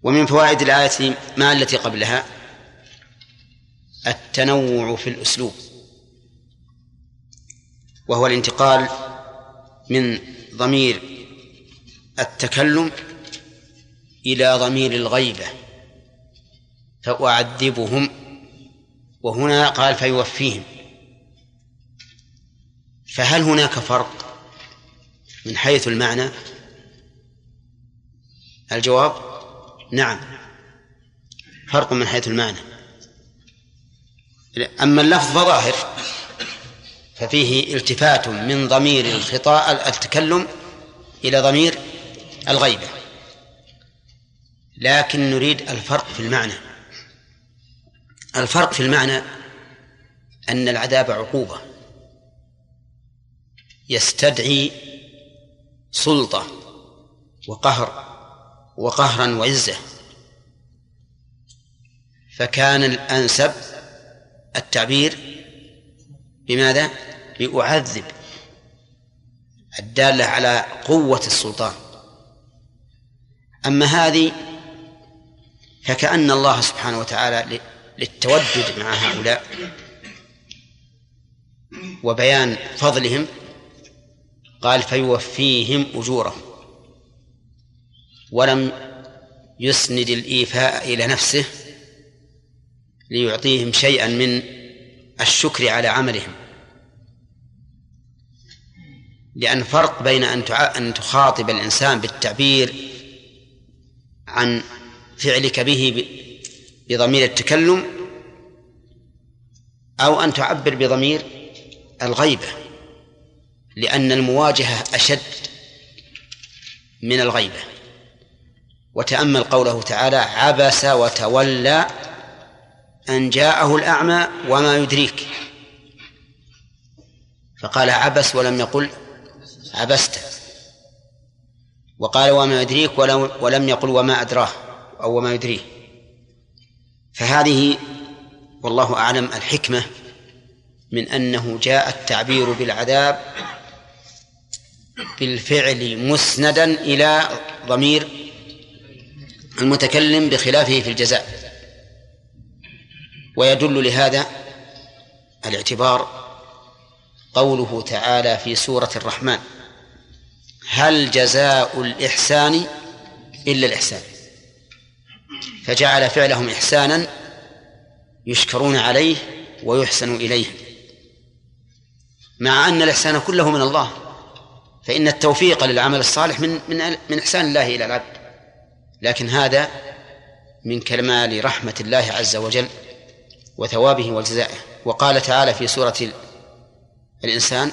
[SPEAKER 2] ومن فوائد الآية ما التي قبلها؟ التنوع في الأسلوب. وهو الانتقال من ضمير التكلم إلى ضمير الغيبة فأعذبهم. وهنا قال فيوفيهم. فهل هناك فرق من حيث المعنى؟ الجواب نعم فرق من حيث المعنى. أما اللفظ فظاهر. ففيه التفات من ضمير الخطاء التكلم إلى ضمير الغيبة. لكن نريد الفرق في المعنى. الفرق في المعنى أن العذاب عقوبة. يستدعي سلطة وقهر وقهرا وعزة. فكان الأنسب التعبير بماذا؟ بأعذب الدالة على قوة السلطان أما هذه فكأن الله سبحانه وتعالى للتودد مع هؤلاء وبيان فضلهم قال فيوفيهم أجورهم ولم يسند الإيفاء إلى نفسه ليعطيهم شيئا من الشكر على عملهم. لأن فرق بين أن أن تخاطب الإنسان بالتعبير عن فعلك به بضمير التكلم أو أن تعبر بضمير الغيبة لأن المواجهة أشد من الغيبة. وتأمل قوله تعالى عبس وتولى أن جاءه الأعمى وما يدريك. فقال عبس ولم يقل عبست. وقال وما يدريك ولم يقل وما أدراه أو وما يدريه. فهذه والله أعلم الحكمة من أنه جاء التعبير بالعذاب بالفعل مسندا إلى ضمير المتكلم بخلافه في الجزاء. ويدل لهذا الاعتبار قوله تعالى في سورة الرحمن هل جزاء الإحسان إلا الإحسان؟ فجعل فعلهم إحسانا يشكرون عليه ويحسن إليه. مع أن الإحسان كله من الله فإن التوفيق للعمل الصالح من من من إحسان الله إلى العبد. لكن هذا من كمال رحمة الله عز وجل وثوابه وجزائه. وقال تعالى في سورة الإنسان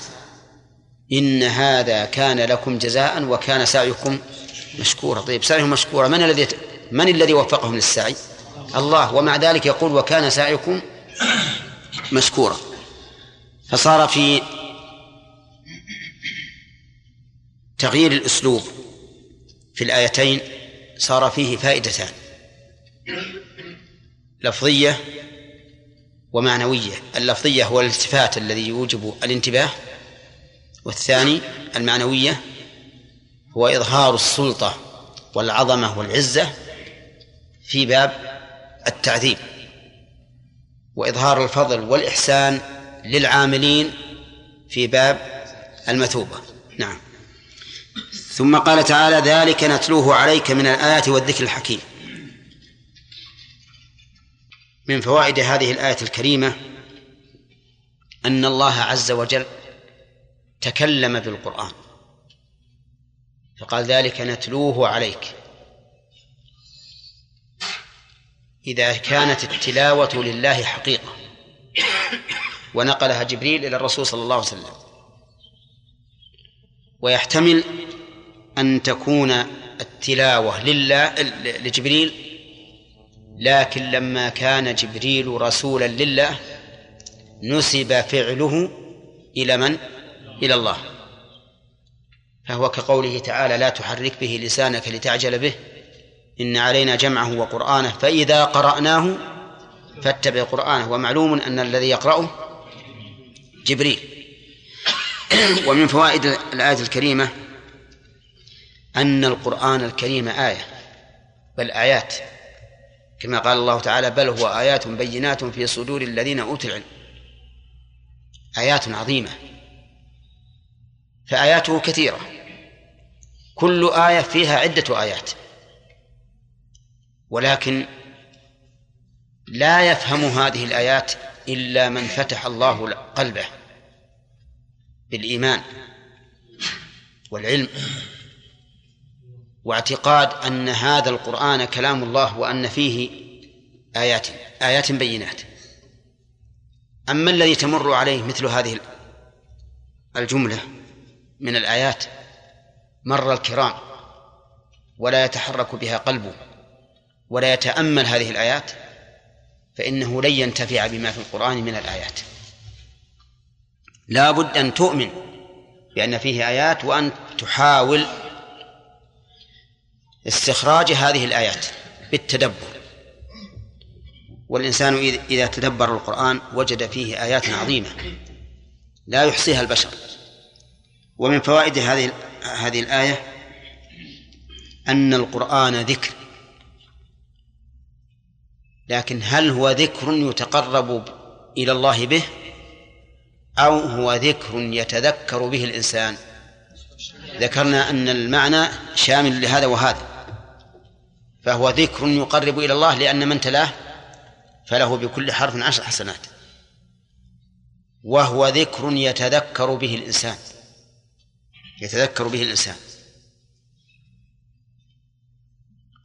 [SPEAKER 2] إن هذا كان لكم جزاء وكان سعيكم مشكورا. طيب سعيهم مشكورا. من الذي من الذي وفقهم للسعي؟ الله. ومع ذلك يقول وكان سعيكم مشكورا. فصار في تغيير الأسلوب في الآيتين صار فيه فائدتان. لفظية ومعنوية. اللفظية هو الالتفات الذي يوجب الانتباه. والثاني المعنوية هو إظهار السلطة والعظمة والعزة في باب التعذيب. وإظهار الفضل والإحسان للعاملين في باب المثوبة. نعم. ثم قال تعالى ذلك نتلوه عليك من الآيات والذكر الحكيم. من فوائد هذه الآية الكريمة أن الله عز وجل تكلم بالقرآن فقال ذلك نتلوه عليك. إذا كانت التلاوة لله حقيقة. ونقلها جبريل إلى الرسول صلى الله عليه وسلم. ويحتمل أن تكون التلاوة لله لجبريل لكن لما كان جبريل رسولا لله نسب فعله إلى من؟ إلى الله. فهو كقوله تعالى لا تحرك به لسانك لتعجل به إن علينا جمعه وقرآنه فإذا قرأناه فاتبع قرآنه. ومعلوم أن الذي يقرأه جبريل. ومن فوائد الآية الكريمة أن القرآن الكريم آية بل آيات. كما قال الله تعالى بل هو آيات بينات في صدور الذين أوتوا العلم. آيات عظيمة. فآياته كثيرة. كل آية فيها عدة آيات. ولكن لا يفهم هذه الآيات إلا من فتح الله قلبه بالإيمان والعلم. واعتقاد أن هذا القرآن كلام الله وأن فيه آيات آيات بينات. أما الذي تمر عليه مثل هذه الجملة من الآيات مر الكرام ولا يتحرك بها قلبه ولا يتأمل هذه الآيات فإنه لن ينتفع بما في القرآن من الآيات. لا بد أن تؤمن بأن فيه آيات وأن تحاول استخراج هذه الآيات بالتدبر. والإنسان إذا تدبر القرآن وجد فيه آيات عظيمة لا يحصيها البشر. ومن فوائد هذه هذه الآية أن القرآن ذكر. لكن هل هو ذكر يتقرب إلى الله به؟ أو هو ذكر يتذكر به الإنسان؟ ذكرنا أن المعنى شامل لهذا وهذا. فهو ذكر يقرب إلى الله لأن من تلاه فله بكل حرف عشر حسنات. وهو ذكر يتذكر به الإنسان. يتذكر به الإنسان.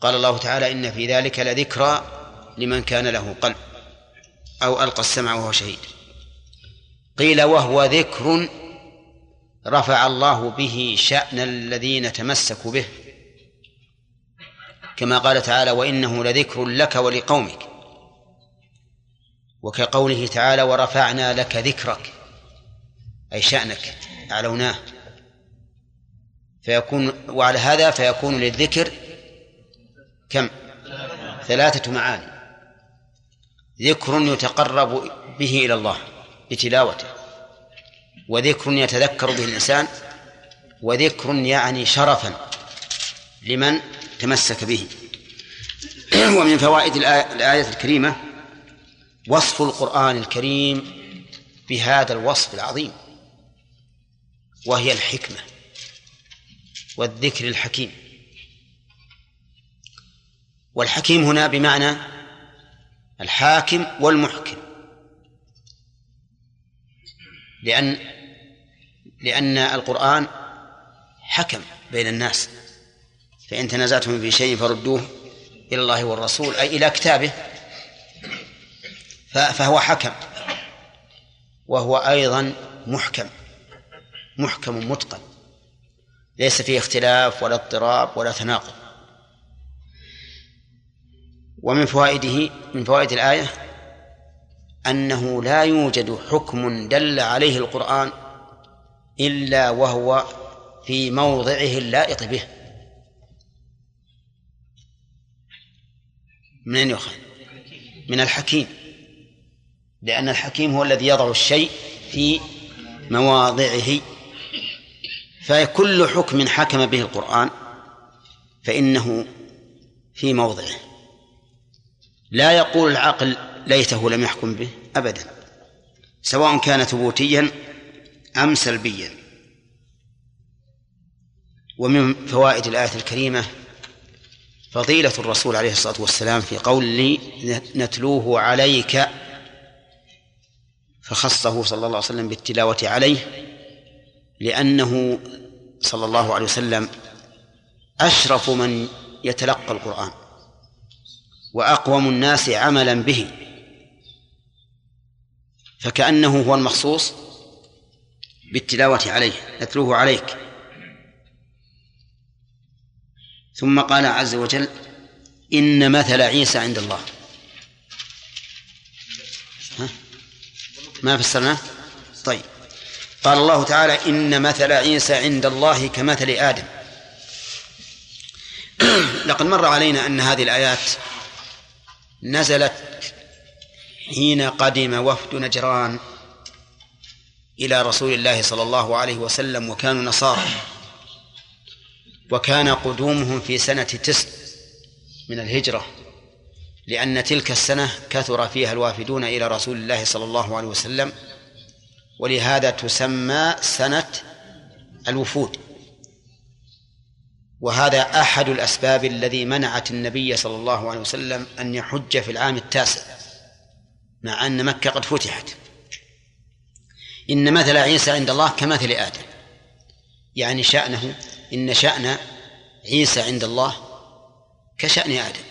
[SPEAKER 2] قال الله تعالى إن في ذلك لذكرى لمن كان له قلب أو ألقى السمع وهو شهيد. قيل وهو ذكر رفع الله به شأن الذين تمسكوا به. كما قال تعالى وإنه لذكر لك ولقومك. وكقوله تعالى ورفعنا لك ذكرك أي شأنك أعلوناه. فيكون وعلى هذا فيكون للذكر كم؟ ثلاثة معاني. ذكر يتقرب به إلى الله بتلاوته وذكر يتذكر به الإنسان وذكر يعني شرفا لمن تمسك به. ومن فوائد الآية الكريمة وصف القرآن الكريم بهذا الوصف العظيم وهي الحكمة والذكر الحكيم. والحكيم هنا بمعنى الحاكم والمحكم. لأن لأن القرآن حكم بين الناس. فإن تنازعتم في شيء فردوه إلى الله والرسول أي إلى كتابه. فهو حكم. وهو أيضا محكم. محكم متقن. ليس فيه اختلاف ولا اضطراب ولا تناقض. ومن فوائده من فوائد الآية أنه لا يوجد حكم دل عليه القرآن إلا وهو في موضعه اللائق به. من أين يؤخذ؟ من الحكيم. لأن الحكيم هو الذي يضع الشيء في مواضعه. فكل حكم حكم به القرآن فإنه في موضعه. لا يقول العقل ليته لم يحكم به أبدا. سواء كان ثبوتيا أم سلبيا. ومن فوائد الآية الكريمة فضيلة الرسول عليه الصلاة والسلام في قول نتلوه عليك فخصه صلى الله عليه وسلم بالتلاوة عليه لأنه صلى الله عليه وسلم أشرف من يتلقى القرآن وأقوم الناس عملا به. فكأنه هو المخصوص بالتلاوة عليه نتلوه عليك ثم قال عز وجل إن مثل عيسى عند الله. ها؟ ما فسرنا؟ طيب. قال الله تعالى إن مثل عيسى عند الله كمثل آدم. لقد مر علينا أن هذه الآيات نزلت حين قدم وفد نجران إلى رسول الله صلى الله عليه وسلم وكانوا نصارى. وكان قدومهم في سنة تسع من الهجرة لأن تلك السنة كثر فيها الوافدون إلى رسول الله صلى الله عليه وسلم ولهذا تسمى سنة الوفود. وهذا أحد الأسباب الذي منعت النبي صلى الله عليه وسلم أن يحج في العام التاسع مع أن مكة قد فتحت. إن مثل عيسى عند الله كمثل آدم يعني شأنه إن شأن عيسى عند الله كشأن آدم.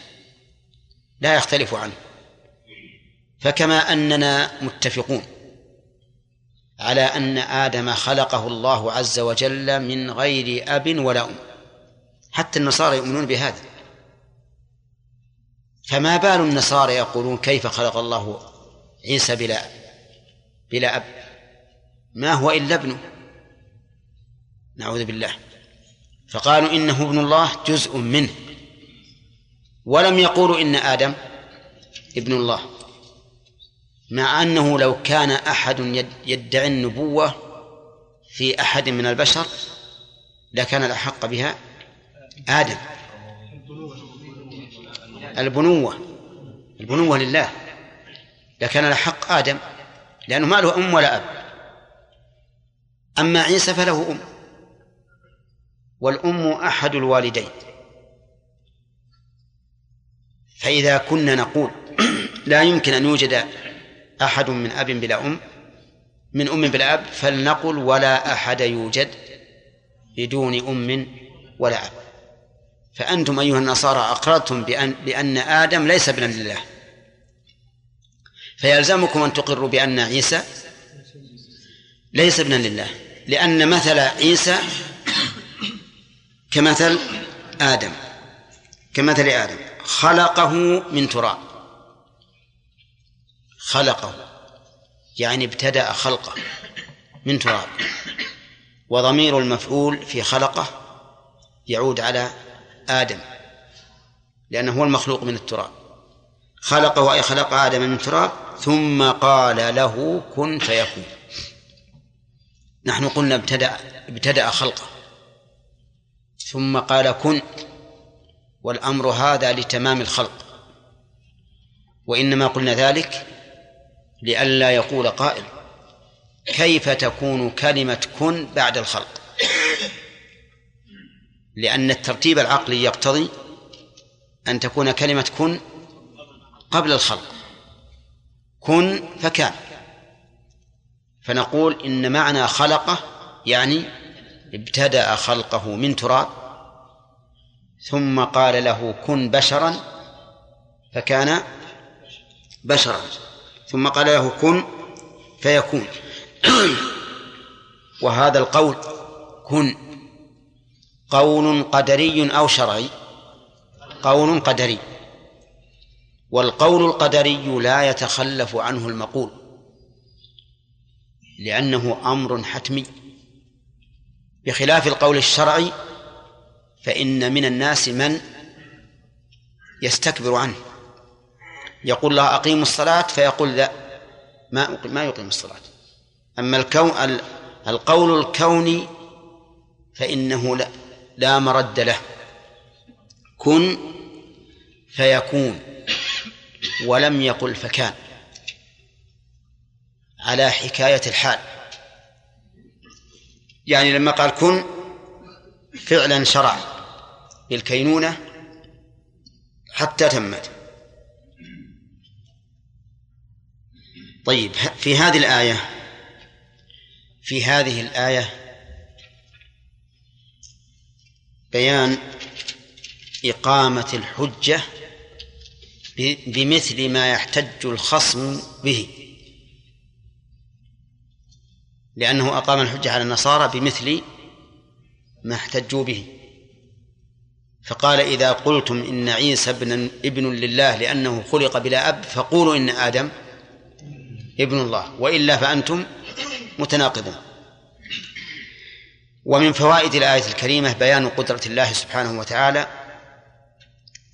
[SPEAKER 2] لا يختلف عنه. فكما أننا متفقون على أن آدم خلقه الله عز وجل من غير أب ولا أم. حتى النصارى يؤمنون بهذا. فما بال النصارى يقولون كيف خلق الله عيسى بلا بلا أب. ما هو إلا ابنه. نعوذ بالله. فقالوا إنه ابن الله جزء منه. ولم يقولوا إن آدم ابن الله. مع أنه لو كان أحد يدعي النبوة في أحد من البشر لكان الأحق بها آدم. البنوة. البنوة لله. لكان الحق آدم لأنه ما له أم ولا أب. أما عيسى فله أم. والأم أحد الوالدين. فإذا كنا نقول لا يمكن أن يوجد أحد من أب بلا أم من أم بلا أب فلنقل ولا أحد يوجد بدون أم ولا أب. فأنتم أيها النصارى أقررتم بأن, بأن آدم ليس ابنا لله. فيلزمكم أن تقروا بأن عيسى ليس ابنا لله. لأن مثل عيسى كمثل آدم. كمثل آدم. خلقه من تراب. خلقه. يعني ابتدأ خلقه من تراب. وضمير المفعول في خلقه يعود على آدم لأنه هو المخلوق من التراب. خلقه أي خلق آدم من تراب ثم قال له كن فيكون. نحن قلنا ابتدأ ابتدأ خلقه. ثم قال كن والأمر هذا لتمام الخلق. وإنما قلنا ذلك لئلا يقول قائل كيف تكون كلمة كن بعد الخلق؟ لأن الترتيب العقلي يقتضي أن تكون كلمة كن قبل الخلق. كن فكان. فنقول إن معنى خلقه يعني ابتدأ خلقه من تراب ثم قال له كن بشرا فكان بشرا. ثم قال له كن فيكون. وهذا القول كن. قول قدري أو شرعي. قول قدري. والقول القدري لا يتخلف عنه المقول لأنه أمر حتمي. بخلاف القول الشرعي فإن من الناس من يستكبر عنه. يقول الله أقيموا الصلاة فيقول لا ما ما يقيم الصلاة. أما الكون القول الكوني فإنه لا, لا مرد له. كن فيكون ولم يقل فكان. على حكاية الحال. يعني لما قال كن فعلا شرع بالكينونة حتى تمت. طيب في هذه الآية في هذه الآية بيان إقامة الحجة بمثل ما يحتج الخصم به. لأنه أقام الحجة على النصارى بمثل ما احتجوا به. فقال إذا قلتم إن عيسى ابن ابن لله لأنه خلق بلا أب فقولوا إن آدم ابن الله وإلا فأنتم متناقضون. ومن فوائد الآية الكريمة بيان قدرة الله سبحانه وتعالى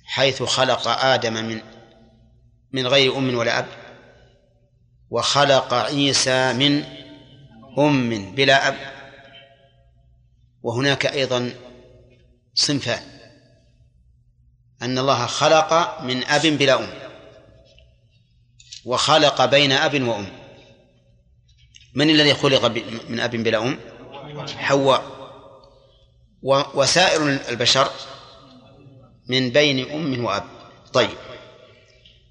[SPEAKER 2] حيث خلق آدم من من غير أم ولا أب وخلق عيسى من أم بلا أب وهناك أيضا صنفان. أن الله خلق من أب بلا أم. وخلق بين أب وأم. من الذي خلق من أب بلا أم؟ حواء. وسائر البشر من بين أم وأب. طيب.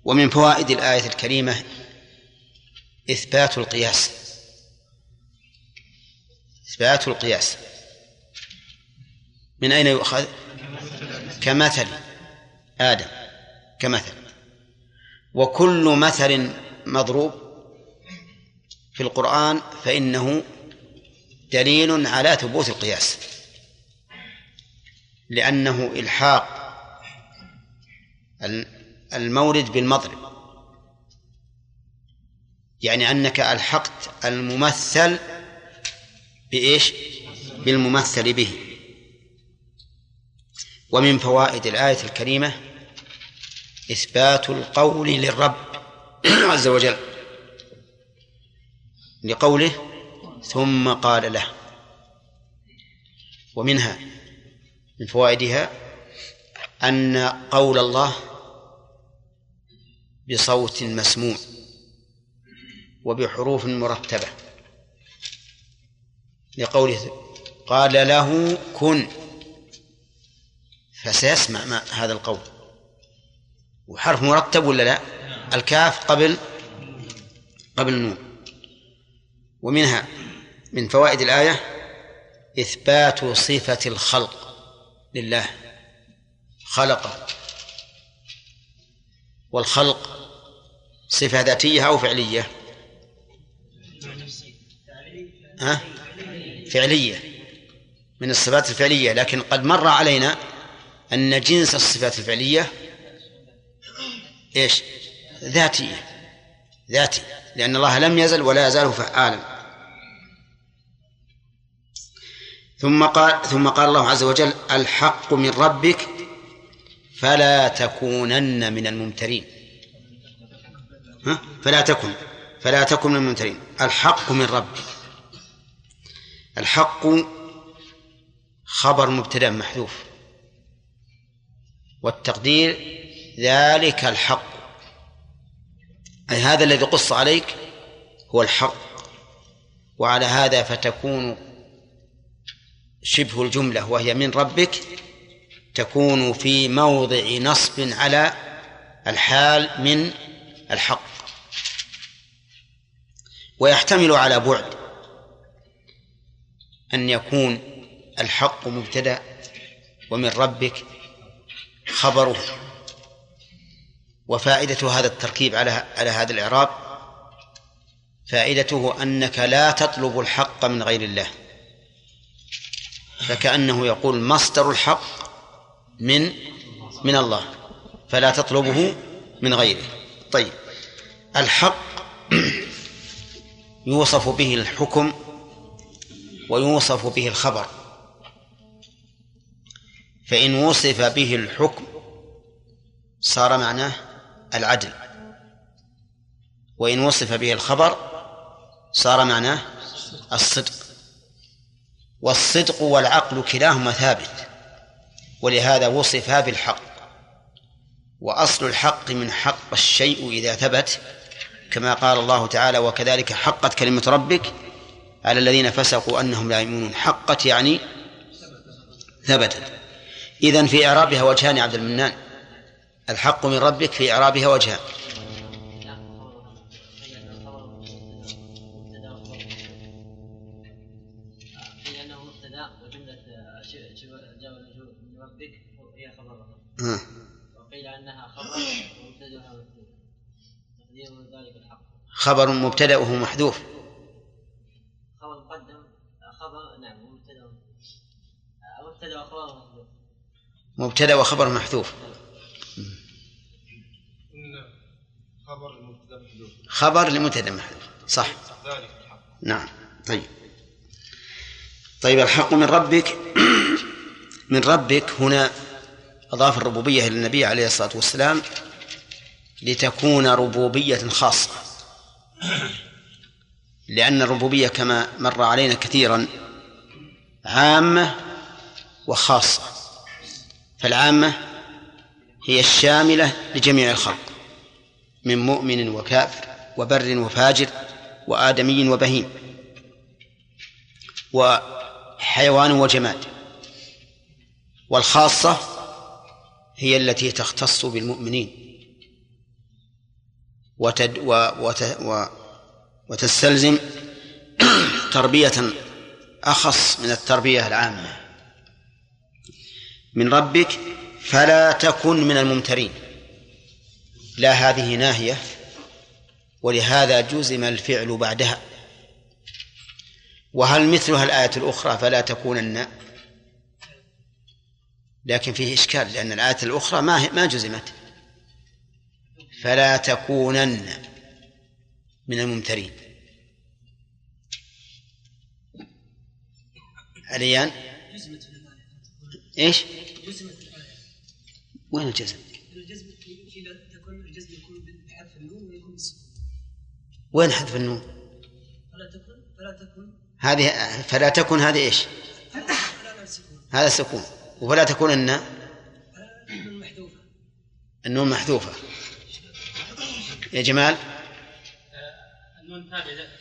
[SPEAKER 2] ومن فوائد الآية الكريمة إثبات القياس. إثبات القياس. من أين يؤخذ؟ كمثل. آدم كمثل. وكل مثل مضروب في القرآن فإنه دليل على ثبوت القياس. لأنه إلحاق المورد بالمضرب. يعني أنك ألحقت الممثل بإيش؟ بالممثل به. ومن فوائد الآية الكريمة إثبات القول للرب عز وجل. لقوله ثم قال له. ومنها من فوائدها أن قول الله بصوت مسموع وبحروف مرتبة. لقوله قال له كن فسيسمع ما هذا القول. وحرف مرتب ولا لا؟ الكاف قبل قبل النون. ومنها من فوائد الآية إثبات صفة الخلق لله. خلق. والخلق صفة ذاتية أو فعلية؟ ها؟ فعلية. من الصفات الفعلية. لكن قد مر علينا أن جنس الصفات الفعلية إيش؟ ذاتية ذاتي. لأن الله لم يزل ولا يزال فعالا. ثم قال ثم قال الله عز وجل الحق من ربك فلا تكونن من الممترين. ها؟ فلا تكن. فلا تكن من الممترين. الحق من ربك. الحق خبر مبتدأ محذوف. والتقدير ذلك الحق. أي هذا الذي قص عليك هو الحق. وعلى هذا فتكون شبه الجملة وهي من ربك تكون في موضع نصب على الحال من الحق. ويحتمل على بعد أن يكون الحق مبتدأ ومن ربك خبره. وفائدة هذا التركيب على على هذا الإعراب فائدته أنك لا تطلب الحق من غير الله. فكأنه يقول مصدر الحق من من الله فلا تطلبه من غيره. طيب الحق يوصف به الحكم ويوصف به الخبر. فإن وصف به الحكم صار معناه العدل. وإن وصف به الخبر صار معناه الصدق. والصدق والعقل كلاهما ثابت ولهذا وصفا بالحق. وأصل الحق من حق الشيء إذا ثبت كما قال الله تعالى وكذلك حقت كلمة ربك على الذين فسقوا أنهم لا يؤمنون. حقت يعني ثبتت. إذن في إعرابها وجهان عبد المنان. الحق من ربك في إعرابها وجهان وقيل انها خبر ومبتدأها تقدير ذلك الحق خبر مبتدأه محذوف خبر مقدم خبر نعم مبتدأ مبتدأ وخبر محذوف. مبتدأ وخبر محذوف. خبر لمبتدأ محذوف صح. نعم. طيب. طيب الحق من ربك. من ربك هنا أضاف الربوبية إلى النبي عليه الصلاة والسلام لتكون ربوبية خاصة. لأن الربوبية كما مر علينا كثيرا عامة وخاصة. فالعامة هي الشاملة لجميع الخلق من مؤمن وكافر وبر وفاجر وآدمي وبهيم وحيوان وجماد والخاصة هي التي تختص بالمؤمنين وتد و وت و وتستلزم تربية أخص من التربية العامة. من ربك فلا تكن من الممترين. لا هذه ناهية ولهذا جزم الفعل بعدها. وهل مثلها الآية الأخرى فلا تكونن؟ لكن فيه إشكال لأن الآية الأخرى ما ما جزمت. فلا تكونن من الممترين. عليان؟ إيش؟ وين الجزم؟ الجزم؟ وين حذف النون؟ فلا تكن فلا تكن هذه فلا تكن هذه إيش؟ هذا السكون. ولا تكونن النون محذوفة. يا جمال. النون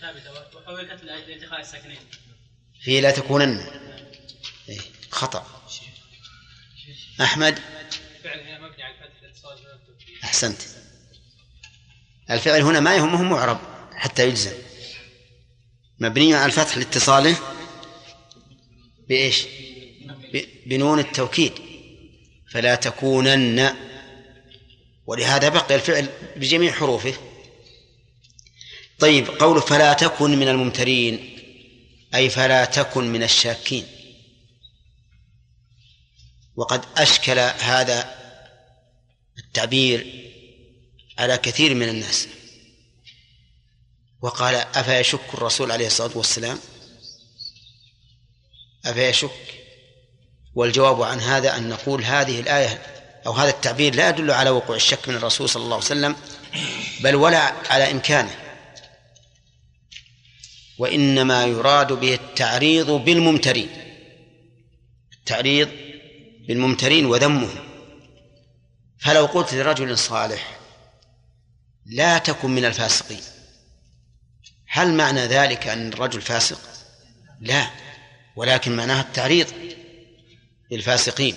[SPEAKER 2] ثابتة وحولت لانتقال الساكنين. في لا تكونن إيه خطأ. أحمد؟ أحسنت. الفعل هنا ما يهمه معرب حتى يجزم. مبني على الفتح لاتصاله بإيش؟ بنون التوكيد. فلا تكونن. ولهذا بقي الفعل بجميع حروفه. طيب قول فلا تكن من الممترين أي فلا تكن من الشاكين. وقد أشكل هذا التعبير على كثير من الناس. وقال أفيشك الرسول عليه الصلاة والسلام؟ أفيشك والجواب عن هذا أن نقول هذه الآية أو هذا التعبير لا يدل على وقوع الشك من الرسول صلى الله عليه وسلم بل ولا على إمكانه. وإنما يراد به التعريض بالممترين. التعريض بالممترين وذمهم. فلو قلت لرجل صالح لا تكن من الفاسقين. هل معنى ذلك أن الرجل فاسق؟ لا ولكن معناها التعريض للفاسقين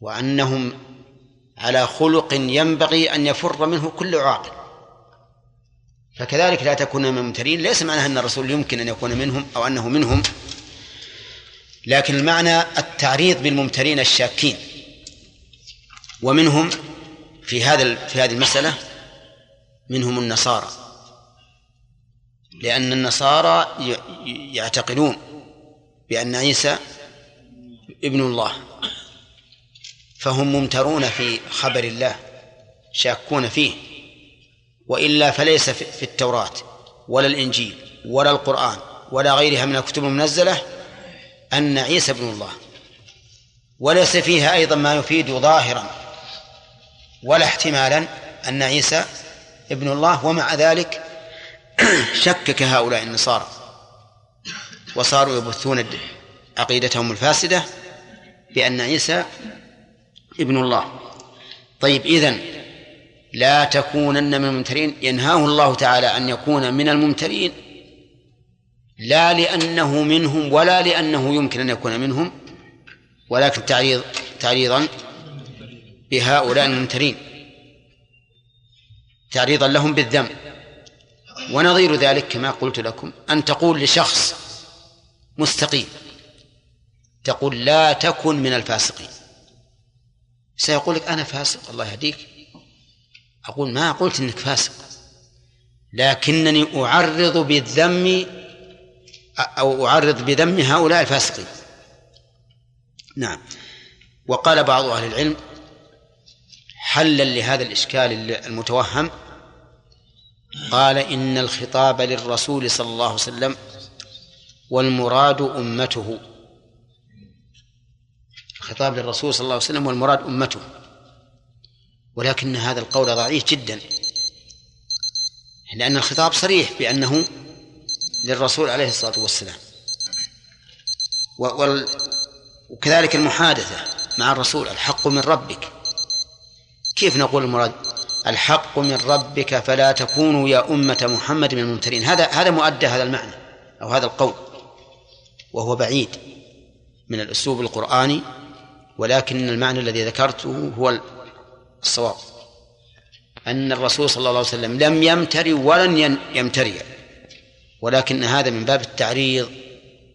[SPEAKER 2] وأنهم على خلق ينبغي أن يفر منه كل عاقل. فكذلك لا تكون من الممترين ليس معناها أن الرسول يمكن أن يكون منهم أو أنه منهم لكن المعنى التعريض بالممترين الشاكين. ومنهم في هذا في هذه المسألة منهم النصارى. لأن النصارى يعتقدون بأن عيسى ابن الله فهم ممترون في خبر الله شاكون فيه وإلا فليس في التوراة ولا الإنجيل ولا القرآن ولا غيرها من الكتب المنزلة أن عيسى ابن الله. وليس فيها أيضا ما يفيد ظاهرا ولا احتمالا أن عيسى ابن الله ومع ذلك شكك هؤلاء النصارى وصاروا يبثون عقيدتهم الفاسدة بأن عيسى ابن الله. طيب إذن لا تكونن من الممترين. ينهاه الله تعالى أن يكون من الممترين لا لأنه منهم ولا لأنه يمكن أن يكون منهم ولكن تعريض تعريضا بهؤلاء الممترين تعريضا لهم بالذنب. ونظير ذلك كما قلت لكم. أن تقول لشخص مستقيم تقول لا تكن من الفاسقين. سيقول لك أنا فاسق الله يهديك. أقول ما قلت إنك فاسق لكنني أعرض بالذم أو أعرض بذم هؤلاء الفاسقين. نعم. وقال بعض أهل العلم حلا لهذا الإشكال المتوهم قال إن الخطاب للرسول صلى الله عليه وسلم والمراد أمته. خطاب للرسول صلى الله عليه وسلم والمراد أمته. ولكن هذا القول ضعيف جدا. لأن الخطاب صريح بأنه للرسول عليه الصلاة والسلام. وكذلك المحادثة مع الرسول الحق من ربك. كيف نقول المراد؟ الحق من ربك فلا تكونوا يا أمة محمد من الممترين. هذا هذا مؤدى هذا المعنى أو هذا القول. وهو بعيد من الأسلوب القرآني ولكن المعنى الذي ذكرته هو الصواب. أن الرسول صلى الله عليه وسلم لم يمتري ولن يمتري ولكن هذا من باب التعريض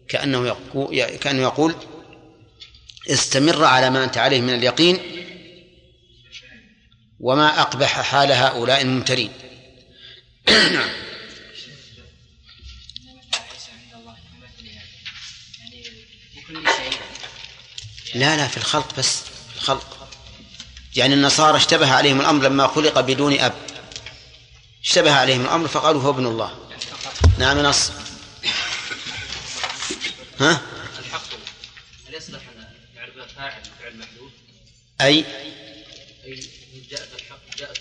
[SPEAKER 2] كأنه يقول, كأنه يقول استمر على ما أنت عليه من اليقين وما أقبح حال هؤلاء الممترين. نعم لا لا في الخلق بس في الخلق. يعني النصارى اشتبه عليهم الأمر لما خلق بدون أب. اشتبه عليهم الأمر فقالوا هو ابن الله. نعم نص. ها؟ الحق هل يصلح أن يعرف فاعل فعل محدود أي أي جاء الحق جاء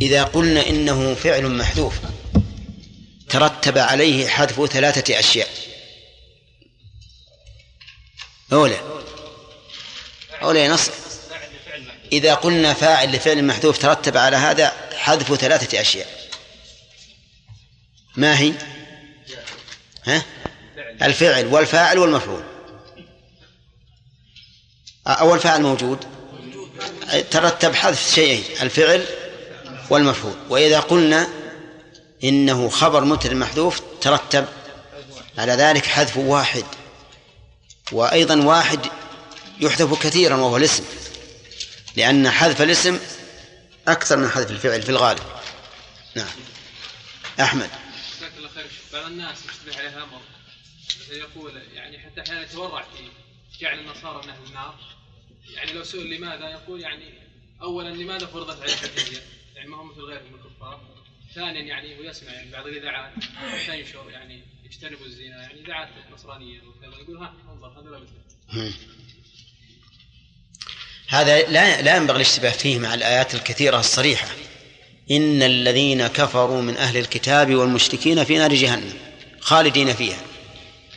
[SPEAKER 2] إذا قلنا إنه فعل محذوف ترتب عليه حذف ثلاثة أشياء. أولى أولى نص. إذا قلنا فاعل لفعل محذوف ترتب على هذا حذف ثلاثة أشياء. ما هي؟ ها؟ الفعل والفاعل والمفعول. أول فاعل موجود. ترتب حذف شيئين الفعل والمفعول. وإذا قلنا إنه خبر مبتدأ محذوف ترتب على ذلك حذف واحد. وأيضا واحد يحذف كثيرا وهو الاسم لأن حذف الاسم أكثر من حذف الفعل في الغالب. نعم. أحمد.
[SPEAKER 5] جزاك الله خير. بعض الناس يشتبه عليها أمر يقول يعني حتى أحيانا يتورع في جعل النصارى من أهل النار. يعني لو سئل لماذا يقول يعني أولا لماذا فرضت عليه الجزية يعني ما هو مثل غيرهم من الكفار. ثانيا يعني هو يسمع يعني بعض الإذاعات تنشر يعني اجتنبوا الزنا يعني إذاعات نصرانية وكذا يقول ها انظر هذا لا
[SPEAKER 2] هذا لا لا ينبغي الاشتباه فيه مع الآيات الكثيرة الصريحة. إن الذين كفروا من أهل الكتاب والمشركين في نار جهنم خالدين فيها.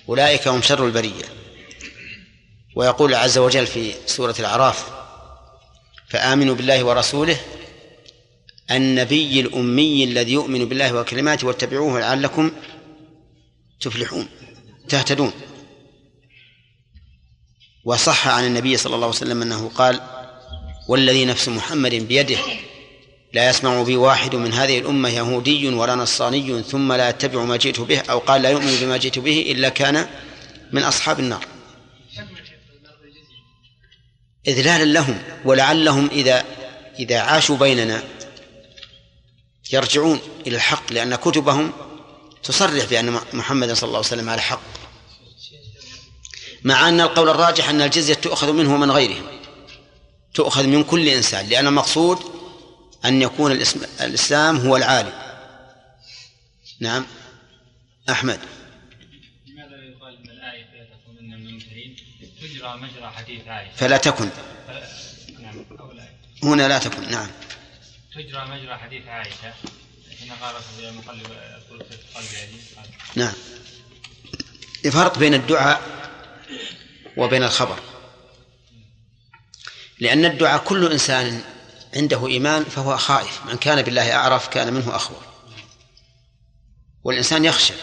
[SPEAKER 2] أولئك هم شر البرية. ويقول عز وجل في سورة الأعراف فآمنوا بالله ورسوله النبي الأمي الذي يؤمن بالله وكلماته واتبعوه لعلكم تفلحون تهتدون. وصح عن النبي صلى الله عليه وسلم أنه قال والذي نفس محمد بيده لا يسمع بي واحد من هذه الأمة يهودي ولا نصراني ثم لا يتبع ما جئت به أو قال لا يؤمن بما جئت به إلا كان من أصحاب النار. إذلالا لهم ولعلهم إذا إذا عاشوا بيننا يرجعون إلى الحق لأن كتبهم تصرح بأن محمدا صلى الله عليه وسلم على حق. مع أن القول الراجح أن الجزية تؤخذ منه ومن غيرهم تؤخذ من كل إنسان لأن المقصود أن يكون الإسلام هو العالي نعم. أحمد.
[SPEAKER 6] مجرى حديث عائشه
[SPEAKER 2] فلا تكن.
[SPEAKER 6] نعم.
[SPEAKER 2] هنا لا تكن. نعم.
[SPEAKER 6] تجرى مجرى حديث عائشة. حين قالت يا مقلب قلت قلبي عزيز
[SPEAKER 2] نعم. فرق بين الدعاء وبين الخبر. لأن الدعاء كل إنسان عنده إيمان فهو خائف. من كان بالله أعرف كان منه أخوف والإنسان يخشى.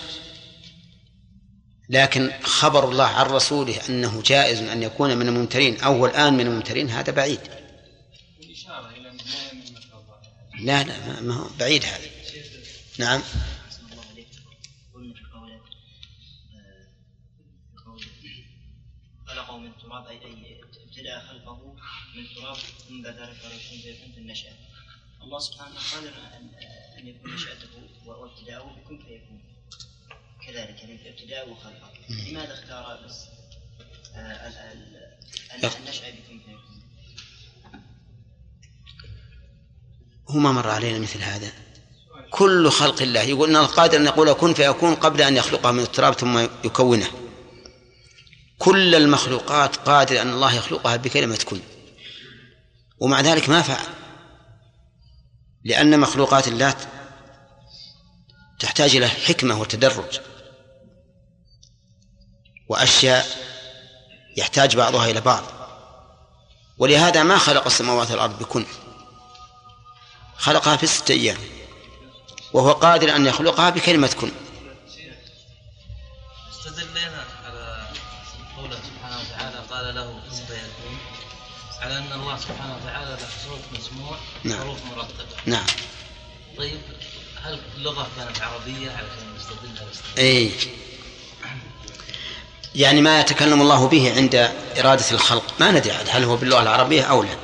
[SPEAKER 2] لكن خبر الله عن رسوله أنه جائز أن يكون من الممترين أو الآن من الممترين هذا بعيد.
[SPEAKER 6] لا
[SPEAKER 2] لا ما- هو بعيد هذا. نعم.
[SPEAKER 4] من تراب أي ابتدأ خلقه من تراب ثم بعد ذلك قال في النشأة الله سبحانه قادر أن يكون نشأته وابتداؤه بكن فيكون كذلك يعني ابتداؤه وخلقه لماذا اختار بس آه، أن النشأة بكن فيكون
[SPEAKER 2] هو ما مر علينا مثل هذا. كل خلق الله يقول إن القادر أن يقول كن فيكون قبل أن يخلقه من التراب ثم يكونه. كل المخلوقات قادر أن الله يخلقها بكلمة كن. ومع ذلك ما فعل. لأن مخلوقات الله تحتاج إلى حكمة وتدرج. وأشياء يحتاج بعضها إلى بعض. ولهذا ما خلق السماوات والأرض بكن. خلقها في ستة أيام. وهو قادر أن يخلقها بكلمة كن.
[SPEAKER 7] على قوله سبحانه وتعالى قال له كن فيكون على أن الله سبحانه وتعالى له صوت مسموع
[SPEAKER 2] نعم.
[SPEAKER 7] حروف مرتبة.
[SPEAKER 2] نعم.
[SPEAKER 7] طيب هل اللغة كانت عربية؟ علشان نستدل على الاستدلال؟
[SPEAKER 2] يعني ما يتكلم الله به عند إرادة الخلق. ما ندري عاد هل هو باللغة العربية أو لا؟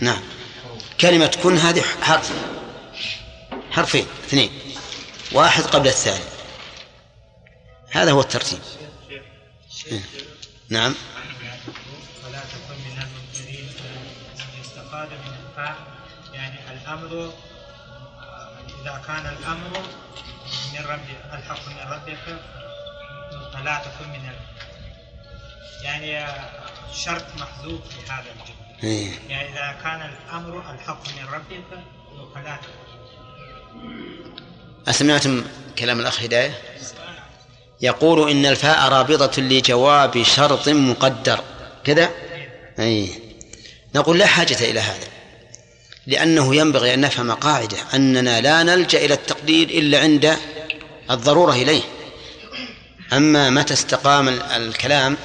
[SPEAKER 2] نعم. كلمة كن هذه حرف. حرفين اثنين. واحد قبل الثاني. هذا هو الترتيب. إيه. نعم.
[SPEAKER 8] ولا تكن من يستفاد من الفاء يعني الامر إذا كان الأمر من ربك الحق من ربك فلا تكن من ال... يعني شرط محذوف في هذا الجمله
[SPEAKER 2] إيه.
[SPEAKER 8] يعني إذا كان الأمر الحق من ربك فلا
[SPEAKER 2] أسمعتم كلام الأخ هداية؟ يقول إن الفاء رابطة لجواب شرط مقدر. كذا؟ أي نقول لا حاجة إلى هذا لأنه ينبغي أن نفهم قاعدة أننا لا نلجأ إلى التقدير إلا عند الضرورة إليه. أما متى استقام ال- الكلام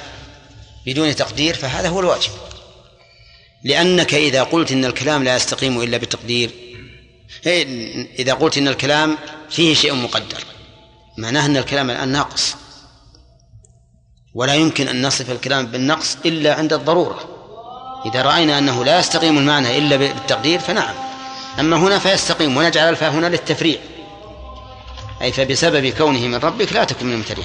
[SPEAKER 2] بدون تقدير فهذا هو الواجب. لأنك إذا قلت إن الكلام لا يستقيم إلا بالتقدير إيه، إذا قلت إن الكلام فيه شيء مقدر معناه أن الكلام الآن ناقص. ولا يمكن أن نصف الكلام بالنقص إلا عند الضرورة. إذا رأينا أنه لا يستقيم المعنى إلا بالتقدير فنعم. أما هنا فيستقيم ونجعل الفاء هنا للتفريع. أي فبسبب كونه من ربك لا تكن من الممترين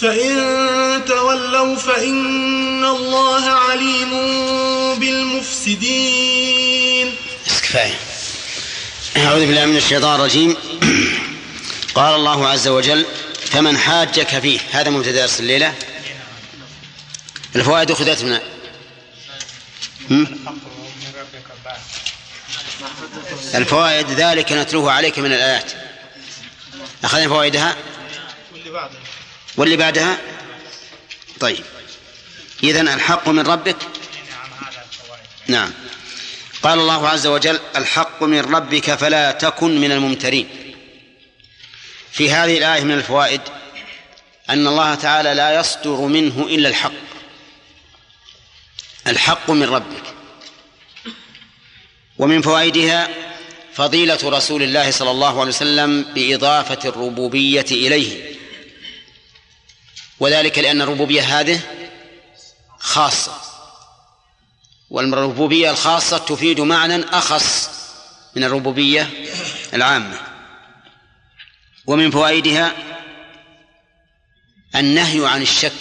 [SPEAKER 9] فإن تولوا فإن الله عليم بالمفسدين.
[SPEAKER 2] كفاية. أعوذ بالله من الشيطان الرجيم. قال الله عز وجل فمن حاجك فيه. هذا مبتدأ درس الليلة. الفوائد أخذت من؟ الفوائد ذلك نتلوه عليك من الآيات. أخذنا فوائدها؟
[SPEAKER 8] واللي بعده
[SPEAKER 2] واللي بعدها؟ طيب. إذن الحق من ربك؟
[SPEAKER 8] نعم.
[SPEAKER 2] قال الله عز وجل الحق من ربك فلا تكن من الممترين. في هذه الآية من الفوائد أن الله تعالى لا يصدر منه إلا الحق. الحق من ربك. ومن فوائدها فضيلة رسول الله صلى الله عليه وسلم بإضافة الربوبية إليه. وذلك لأن الربوبية هذه خاصة والربوبية الخاصة تفيد معنى أخص من الربوبية العامة. ومن فوائدها النهي عن الشك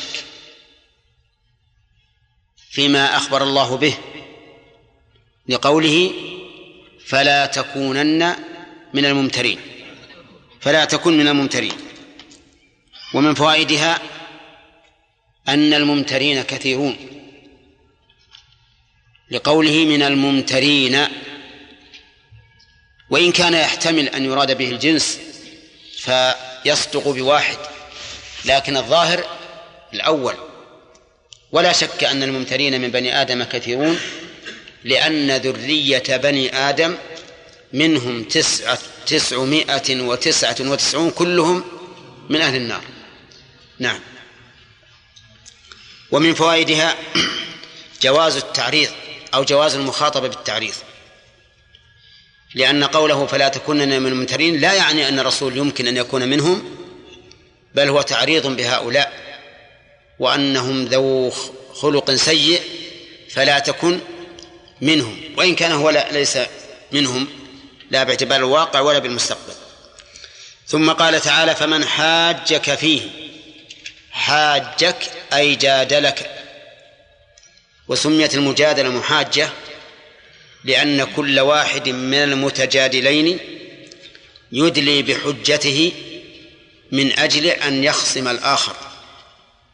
[SPEAKER 2] فيما أخبر الله به لقوله فلا تكونن من الممترين فلا تكن من الممترين. ومن فوائدها أن الممترين كثيرون. لقوله من الممترين وإن كان يحتمل أن يراد به الجنس فيصدق بواحد لكن الظاهر الأول. ولا شك أن الممترين من بني آدم كثيرون لأن ذرية بني آدم منهم تسعة تسعمائة وتسعة وتسعون كلهم من أهل النار. نعم. ومن فوائدها جواز التعريض أو جواز المخاطبة بالتعريض. لأن قوله فلا تكونن من الممترين لا يعني أن الرسول يمكن أن يكون منهم بل هو تعريض بهؤلاء. وأنهم ذو خلق سيء فلا تكن منهم. وإن كان هو لا ليس منهم لا باعتبار الواقع ولا بالمستقبل. ثم قال تعالى فمن حاجك فيه. حاجك أي جادلك. وسميت المجادلة محاجة لأن كل واحد من المتجادلين يدلي بحجته من أجل أن يخصم الآخر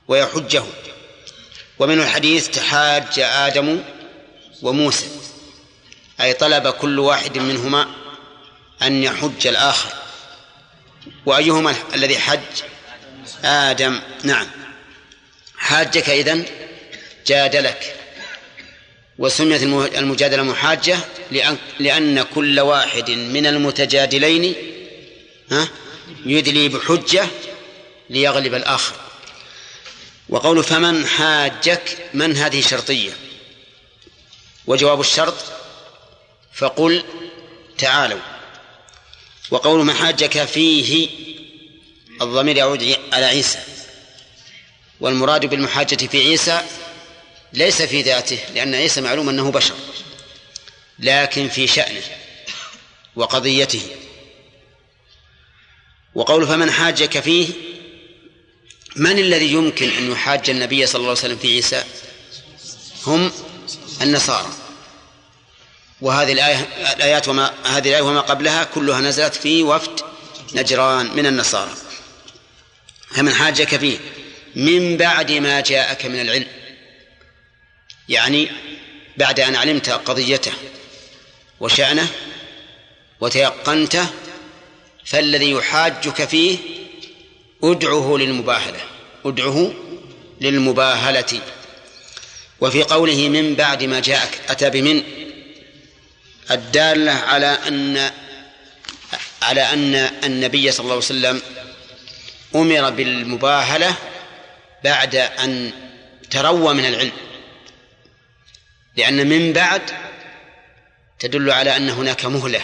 [SPEAKER 2] ويحجه. ومن الحديث تحاج آدم وموسى أي طلب كل واحد منهما أن يحج الآخر. وأيهما الذي حج؟ آدم. نعم. حاجك إذن جادلك. وسميت المجادلة محاجة لأن, لأن كل واحد من المتجادلين يدلي بحجة ليغلب الآخر. وقول فمن حاجك من هذه شرطية؟ وجواب الشرط فقل تعالوا. وقول من حاجك فيه الضمير يعود على عيسى. والمراد بالمحاجة في عيسى ليس في ذاته لأن عيسى معلوم أنه بشر لكن في شأنه وقضيته. وقول فمن حاجك فيه من الذي يمكن أن يحاج النبي صلى الله عليه وسلم في عيسى؟ هم النصارى. وهذه الآية الآيات وما هذه الآية وما قبلها كلها نزلت في وفد نجران من النصارى. فمن حاجك فيه. من بعد ما جاءك من العلم. يعني بعد أن علمت قضيته وشأنه وتيقنته فالذي يحاجك فيه ادعه للمباهلة. ادعه للمباهلة. وفي قوله من بعد ما جاءك أتى بمن؟ الدالة على أن على أن النبي صلى الله عليه وسلم أمر بالمباهلة بعد أن تروى من العلم. لأن من بعد تدل على أن هناك مهلة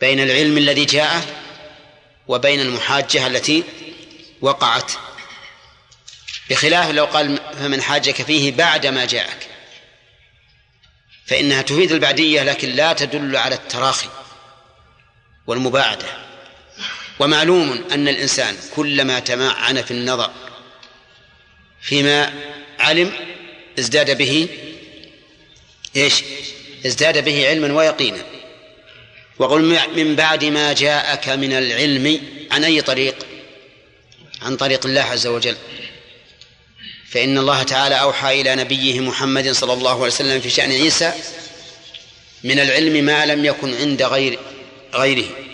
[SPEAKER 2] بين العلم الذي جاء وبين المحاجة التي وقعت. بخلاف لو قال فمن حاجك فيه بعد ما جاءك فإنها تفيد البعدية لكن لا تدل على التراخي والمباعدة. ومعلوم أن الإنسان كلما تمعن في النظر فيما علم ازداد به إيش؟ ازداد به علما ويقينا. وقل من بعد ما جاءك من العلم عن أي طريق؟ عن طريق الله عز وجل. فإن الله تعالى أوحى إلى نبيه محمد صلى الله عليه وسلم في شأن عيسى من العلم ما لم يكن عند غير غيره.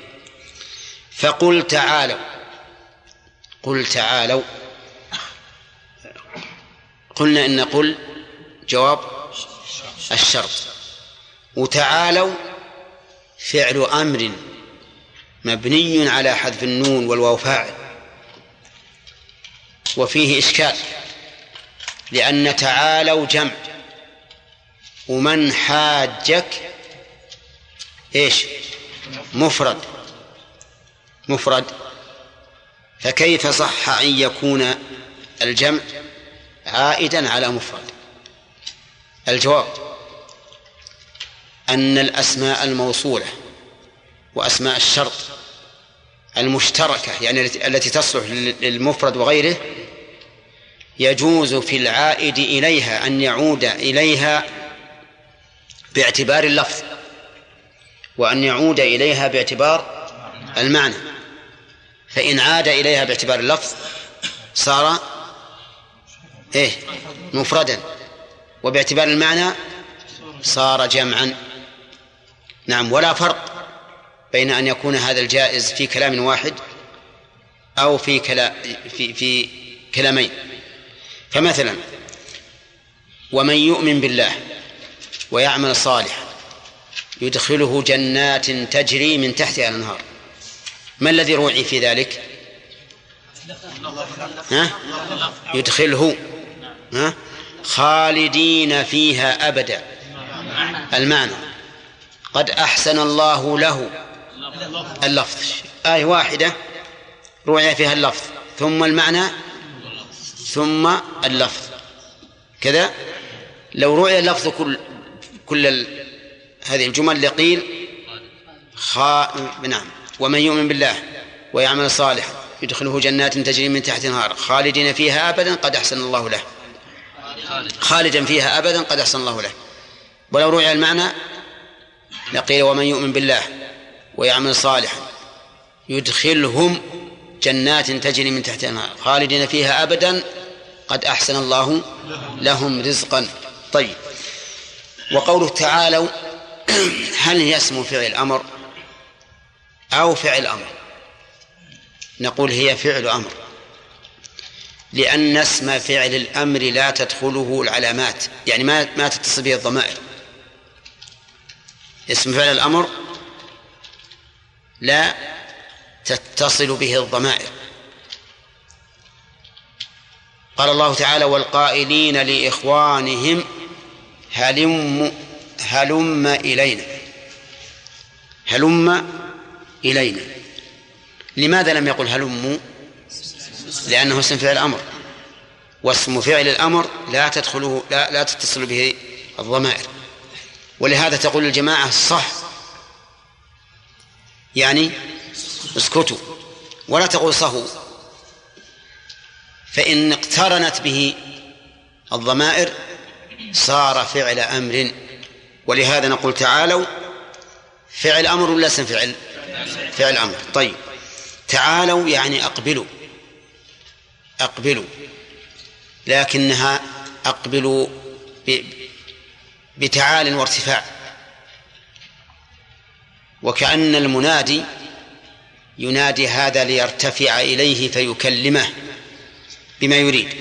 [SPEAKER 2] فقل تعالوا. قل تعالوا. قلنا إن قل جواب الشرط. وتعالوا فعل أمر مبني على حذف النون والواو فاعل. وفيه إشكال. لأن تعالوا جمع. ومن حاجك إيش؟ مفرد. مفرد. فكيف صح أن يكون الجمع عائدا على مفرد؟ الجواب أن الأسماء الموصولة وأسماء الشرط المشتركة يعني التي تصلح للمفرد وغيره يجوز في العائد إليها أن يعود إليها باعتبار اللفظ وأن يعود إليها باعتبار المعنى. فإن عاد إليها باعتبار اللفظ صار إيه مفردا. وباعتبار المعنى صار جمعا. نعم ولا فرق بين أن يكون هذا الجائز في كلام واحد أو في كلا في في كلامين. فمثلا ومن يؤمن بالله ويعمل صالحا يدخله جنات تجري من تحتها الأنهار. ما الذي روعي في ذلك؟ ها؟ يدخله. ها؟ خالدين فيها أبدا. المعنى. قد أحسن الله له. اللفظ. آية واحدة. روعي فيها اللفظ. ثم المعنى. ثم اللفظ. كذا؟ لو روعي اللفظ كل كل. هذه الجمل لقيل خا... نعم. ومن يؤمن بالله ويعمل صالحا يدخله جنات تجري من تحت النهار خالدين فيها أبدا قد أحسن الله له. خالدا فيها أبدا قد أحسن الله له. ولو روعي المعنى لقيل ومن يؤمن بالله ويعمل صالحا يدخلهم جنات تجري من تحتها النهار خالدين فيها أبدا قد أحسن الله لهم رزقا. طيب. وقوله تعالوا هل هي اسم فعل أمر أو فعل أمر. نقول هي فعل أمر. لأن اسم فعل الأمر لا تدخله العلامات. يعني ما ما تتصل به الضمائر. اسم فعل الأمر لا تتصل به الضمائر. قال الله تعالى والقائلين لإخوانهم هلم هلم إلينا. هلم إلينا. لماذا لم يقل هلم لأنه اسم فعل أمر واسم فعل الأمر لا تدخله لا, لا تتصل به الضمائر. ولهذا تقول الجماعة صح. يعني اسكتوا ولا تقول صهوا فإن اقترنت به الضمائر صار فعل أمر. ولهذا نقول تعالوا فعل أمر ولا اسم فعل؟ فعل أمر طيب. تعالوا يعني أقبلوا. أقبلوا. لكنها أقبلوا بتعال وارتفاع. وكأن المنادي ينادي هذا ليرتفع إليه فيكلمه بما يريد.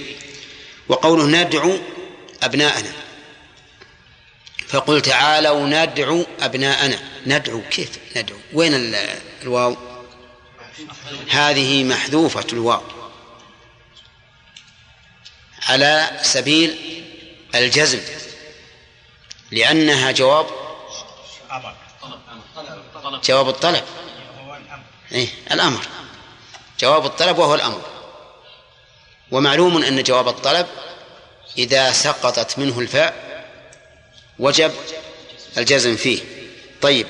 [SPEAKER 2] وقوله ندعو أبناءنا. فقل تعالوا ندعو أبناءنا. ندعو كيف ندعو؟ وين الواو؟ هذه محذوفة الواو. على سبيل الجزم. لأنها جواب جواب الطلب. إيه الأمر. جواب الطلب وهو الأمر. ومعلوم أن جواب الطلب إذا سقطت منه الفاء وجب الجزم فيه. طيب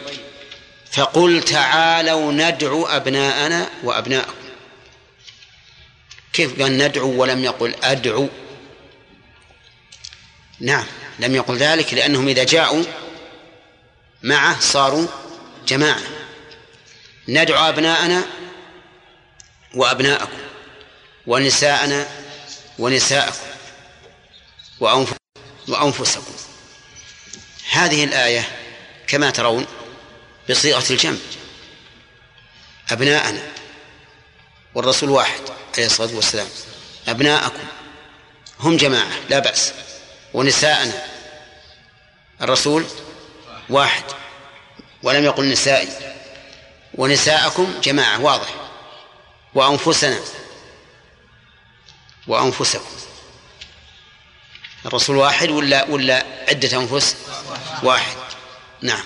[SPEAKER 2] فقل تعالوا ندعو أبناءنا وأبناءكم. كيف قال ندعو ولم يقل أدعو؟ نعم لم يقل ذلك لأنهم إذا جاءوا معه صاروا جماعة. ندعو أبناءنا وأبناءكم ونساءنا ونساءكم وأنفسكم. هذه الآية كما ترون بصيغة الجمع أبناءنا والرسول واحد عليه الصلاة والسلام أبناءكم هم جماعة لا بأس ونساءنا الرسول واحد ولم يقل نسائي ونساءكم جماعة واضح وأنفسنا وأنفسكم الرسول واحد ولا ولا عدة أنفس؟ واحد. نعم.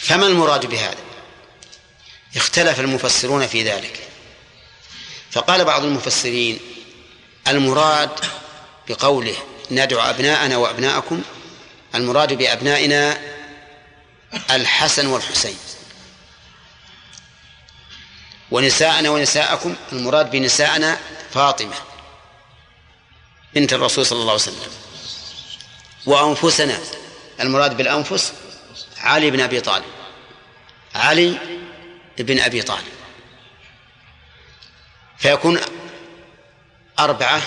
[SPEAKER 2] فما المراد بهذا؟ اختلف المفسرون في ذلك. فقال بعض المفسرين المراد بقوله ندعو أبناءنا وأبناءكم المراد بأبنائنا الحسن والحسين. ونساءنا ونساءكم المراد بنساءنا فاطمة بنت الرسول صلى الله عليه وسلم. وأنفسنا المراد بالأنفس علي بن أبي طالب. علي بن أبي طالب. فيكون أربعة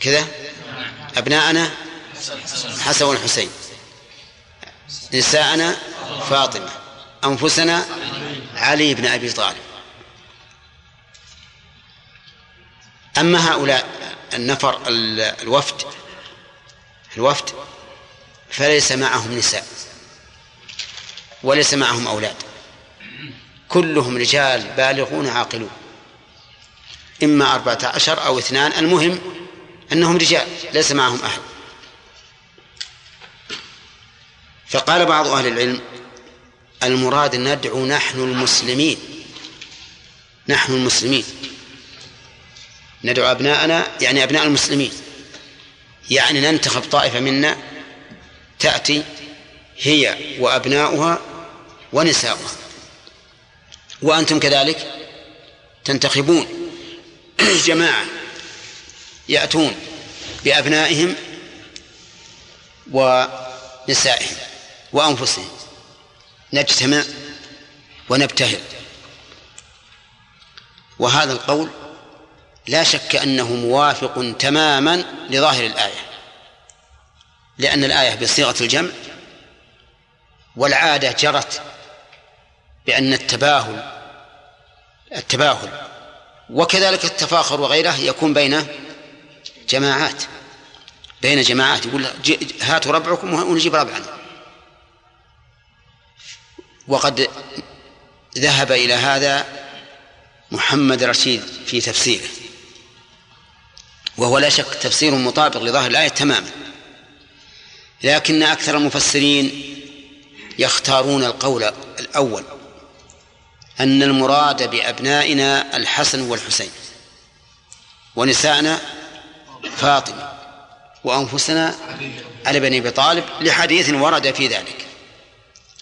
[SPEAKER 2] كذا؟ أبناءنا حسن والحسين. نساءنا فاطمة. أنفسنا علي بن أبي طالب. أما هؤلاء النفر الوفد الوفد فليس معهم نساء وليس معهم أولاد. كلهم رجال بالغون عاقلون. إما أربعة عشر أو اثنان المهم أنهم رجال ليس معهم أهل فقال بعض أهل العلم المراد ندعو نحن المسلمين. نحن المسلمين. ندعو أبناءنا يعني أبناء المسلمين. يعني ننتخب طائفة منا تأتي هي وأبناؤها ونساؤها. وأنتم كذلك تنتخبون. جماعة يأتون بأبنائهم ونسائهم وأنفسهم. نجتمع ونبتهل. وهذا القول لا شك أنه موافق تماما لظاهر الآية. لأن الآية بصيغة الجمع والعادة جرت بأن التباهل التباهل وكذلك التفاخر وغيره يكون بين جماعات بين جماعات. يقول هاتوا ربعكم ونجيب ربعنا وقد ذهب إلى هذا محمد رشيد في تفسيره. وهو لا شك تفسير مطابق لظاهر الآية تماما. لكن أكثر المفسرين يختارون القول الأول أن المراد بأبنائنا الحسن والحسين ونساءنا فاطمة وأنفسنا علي بن أبي طالب لحديث ورد في ذلك.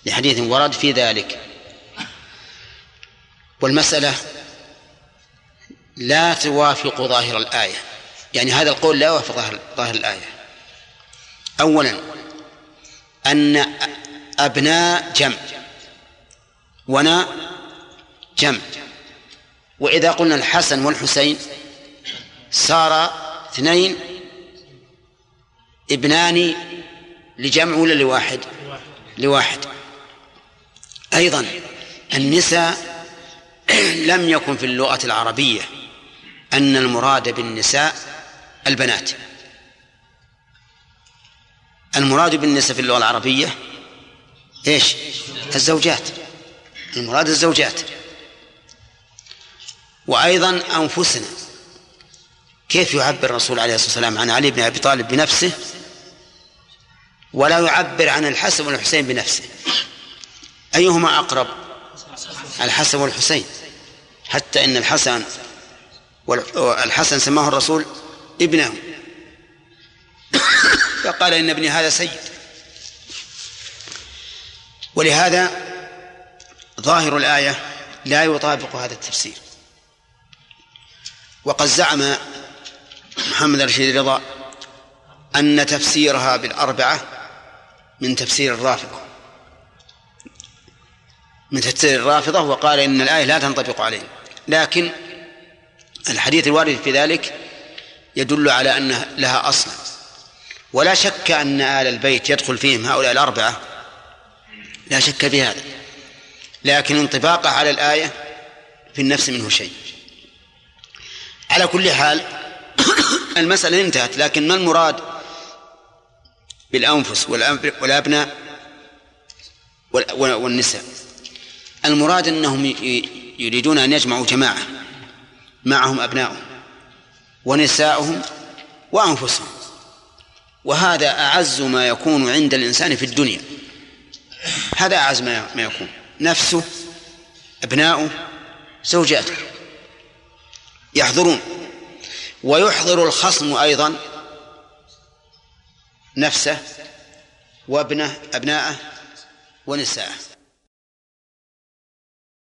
[SPEAKER 2] لحديث ورد في ذلك. والمسألة لا توافق ظاهر الآية. يعني هذا القول لا يوافق ظاهر, ظاهر الآية. أولا أن أبناء جمع ونا جمع. وإذا قلنا الحسن والحسين صار اثنين ابنان لجمع ولا لواحد؟ لواحد. أيضا النساء لم يكن في اللغة العربية أن المراد بالنساء البنات. المراد بالنساء في اللغة العربية إيش؟ الزوجات. المراد الزوجات. وأيضا أنفسنا. كيف يعبر الرسول عليه الصلاة والسلام عن علي بن أبي طالب بنفسه؟ ولا يعبر عن الحسن والحسين بنفسه. أيهما أقرب؟ الحسن والحسين. حتى إن الحسن والحسن سماه الرسول ابنه. فقال إن ابني هذا سيد. ولهذا ظاهر الآية لا يطابق هذا التفسير. وقد زعم محمد رشيد رضا أن تفسيرها بالأربعة من تفسير الرافضة. من تفسير الرافضة وقال إن الآية لا تنطبق عليه. لكن الحديث الوارد في ذلك يدل على أن لها أصلا ولا شك أن آل البيت يدخل فيهم هؤلاء الأربعة. لا شك في هذا. لكن انطباقه على الآية في النفس منه شيء. على كل حال المسألة انتهت لكن ما المراد بالأنفس والأبناء والنساء؟ المراد أنهم يريدون أن يجمعوا جماعة معهم أبناؤهم. ونساؤهم وأنفسهم. وهذا أعز ما يكون عند الإنسان في الدنيا. هذا أعز ما يكون. نفسه أبناؤه زوجاته. يحضرون. ويحضر الخصم أيضا. نفسه وابنه أبناءه ونساءه.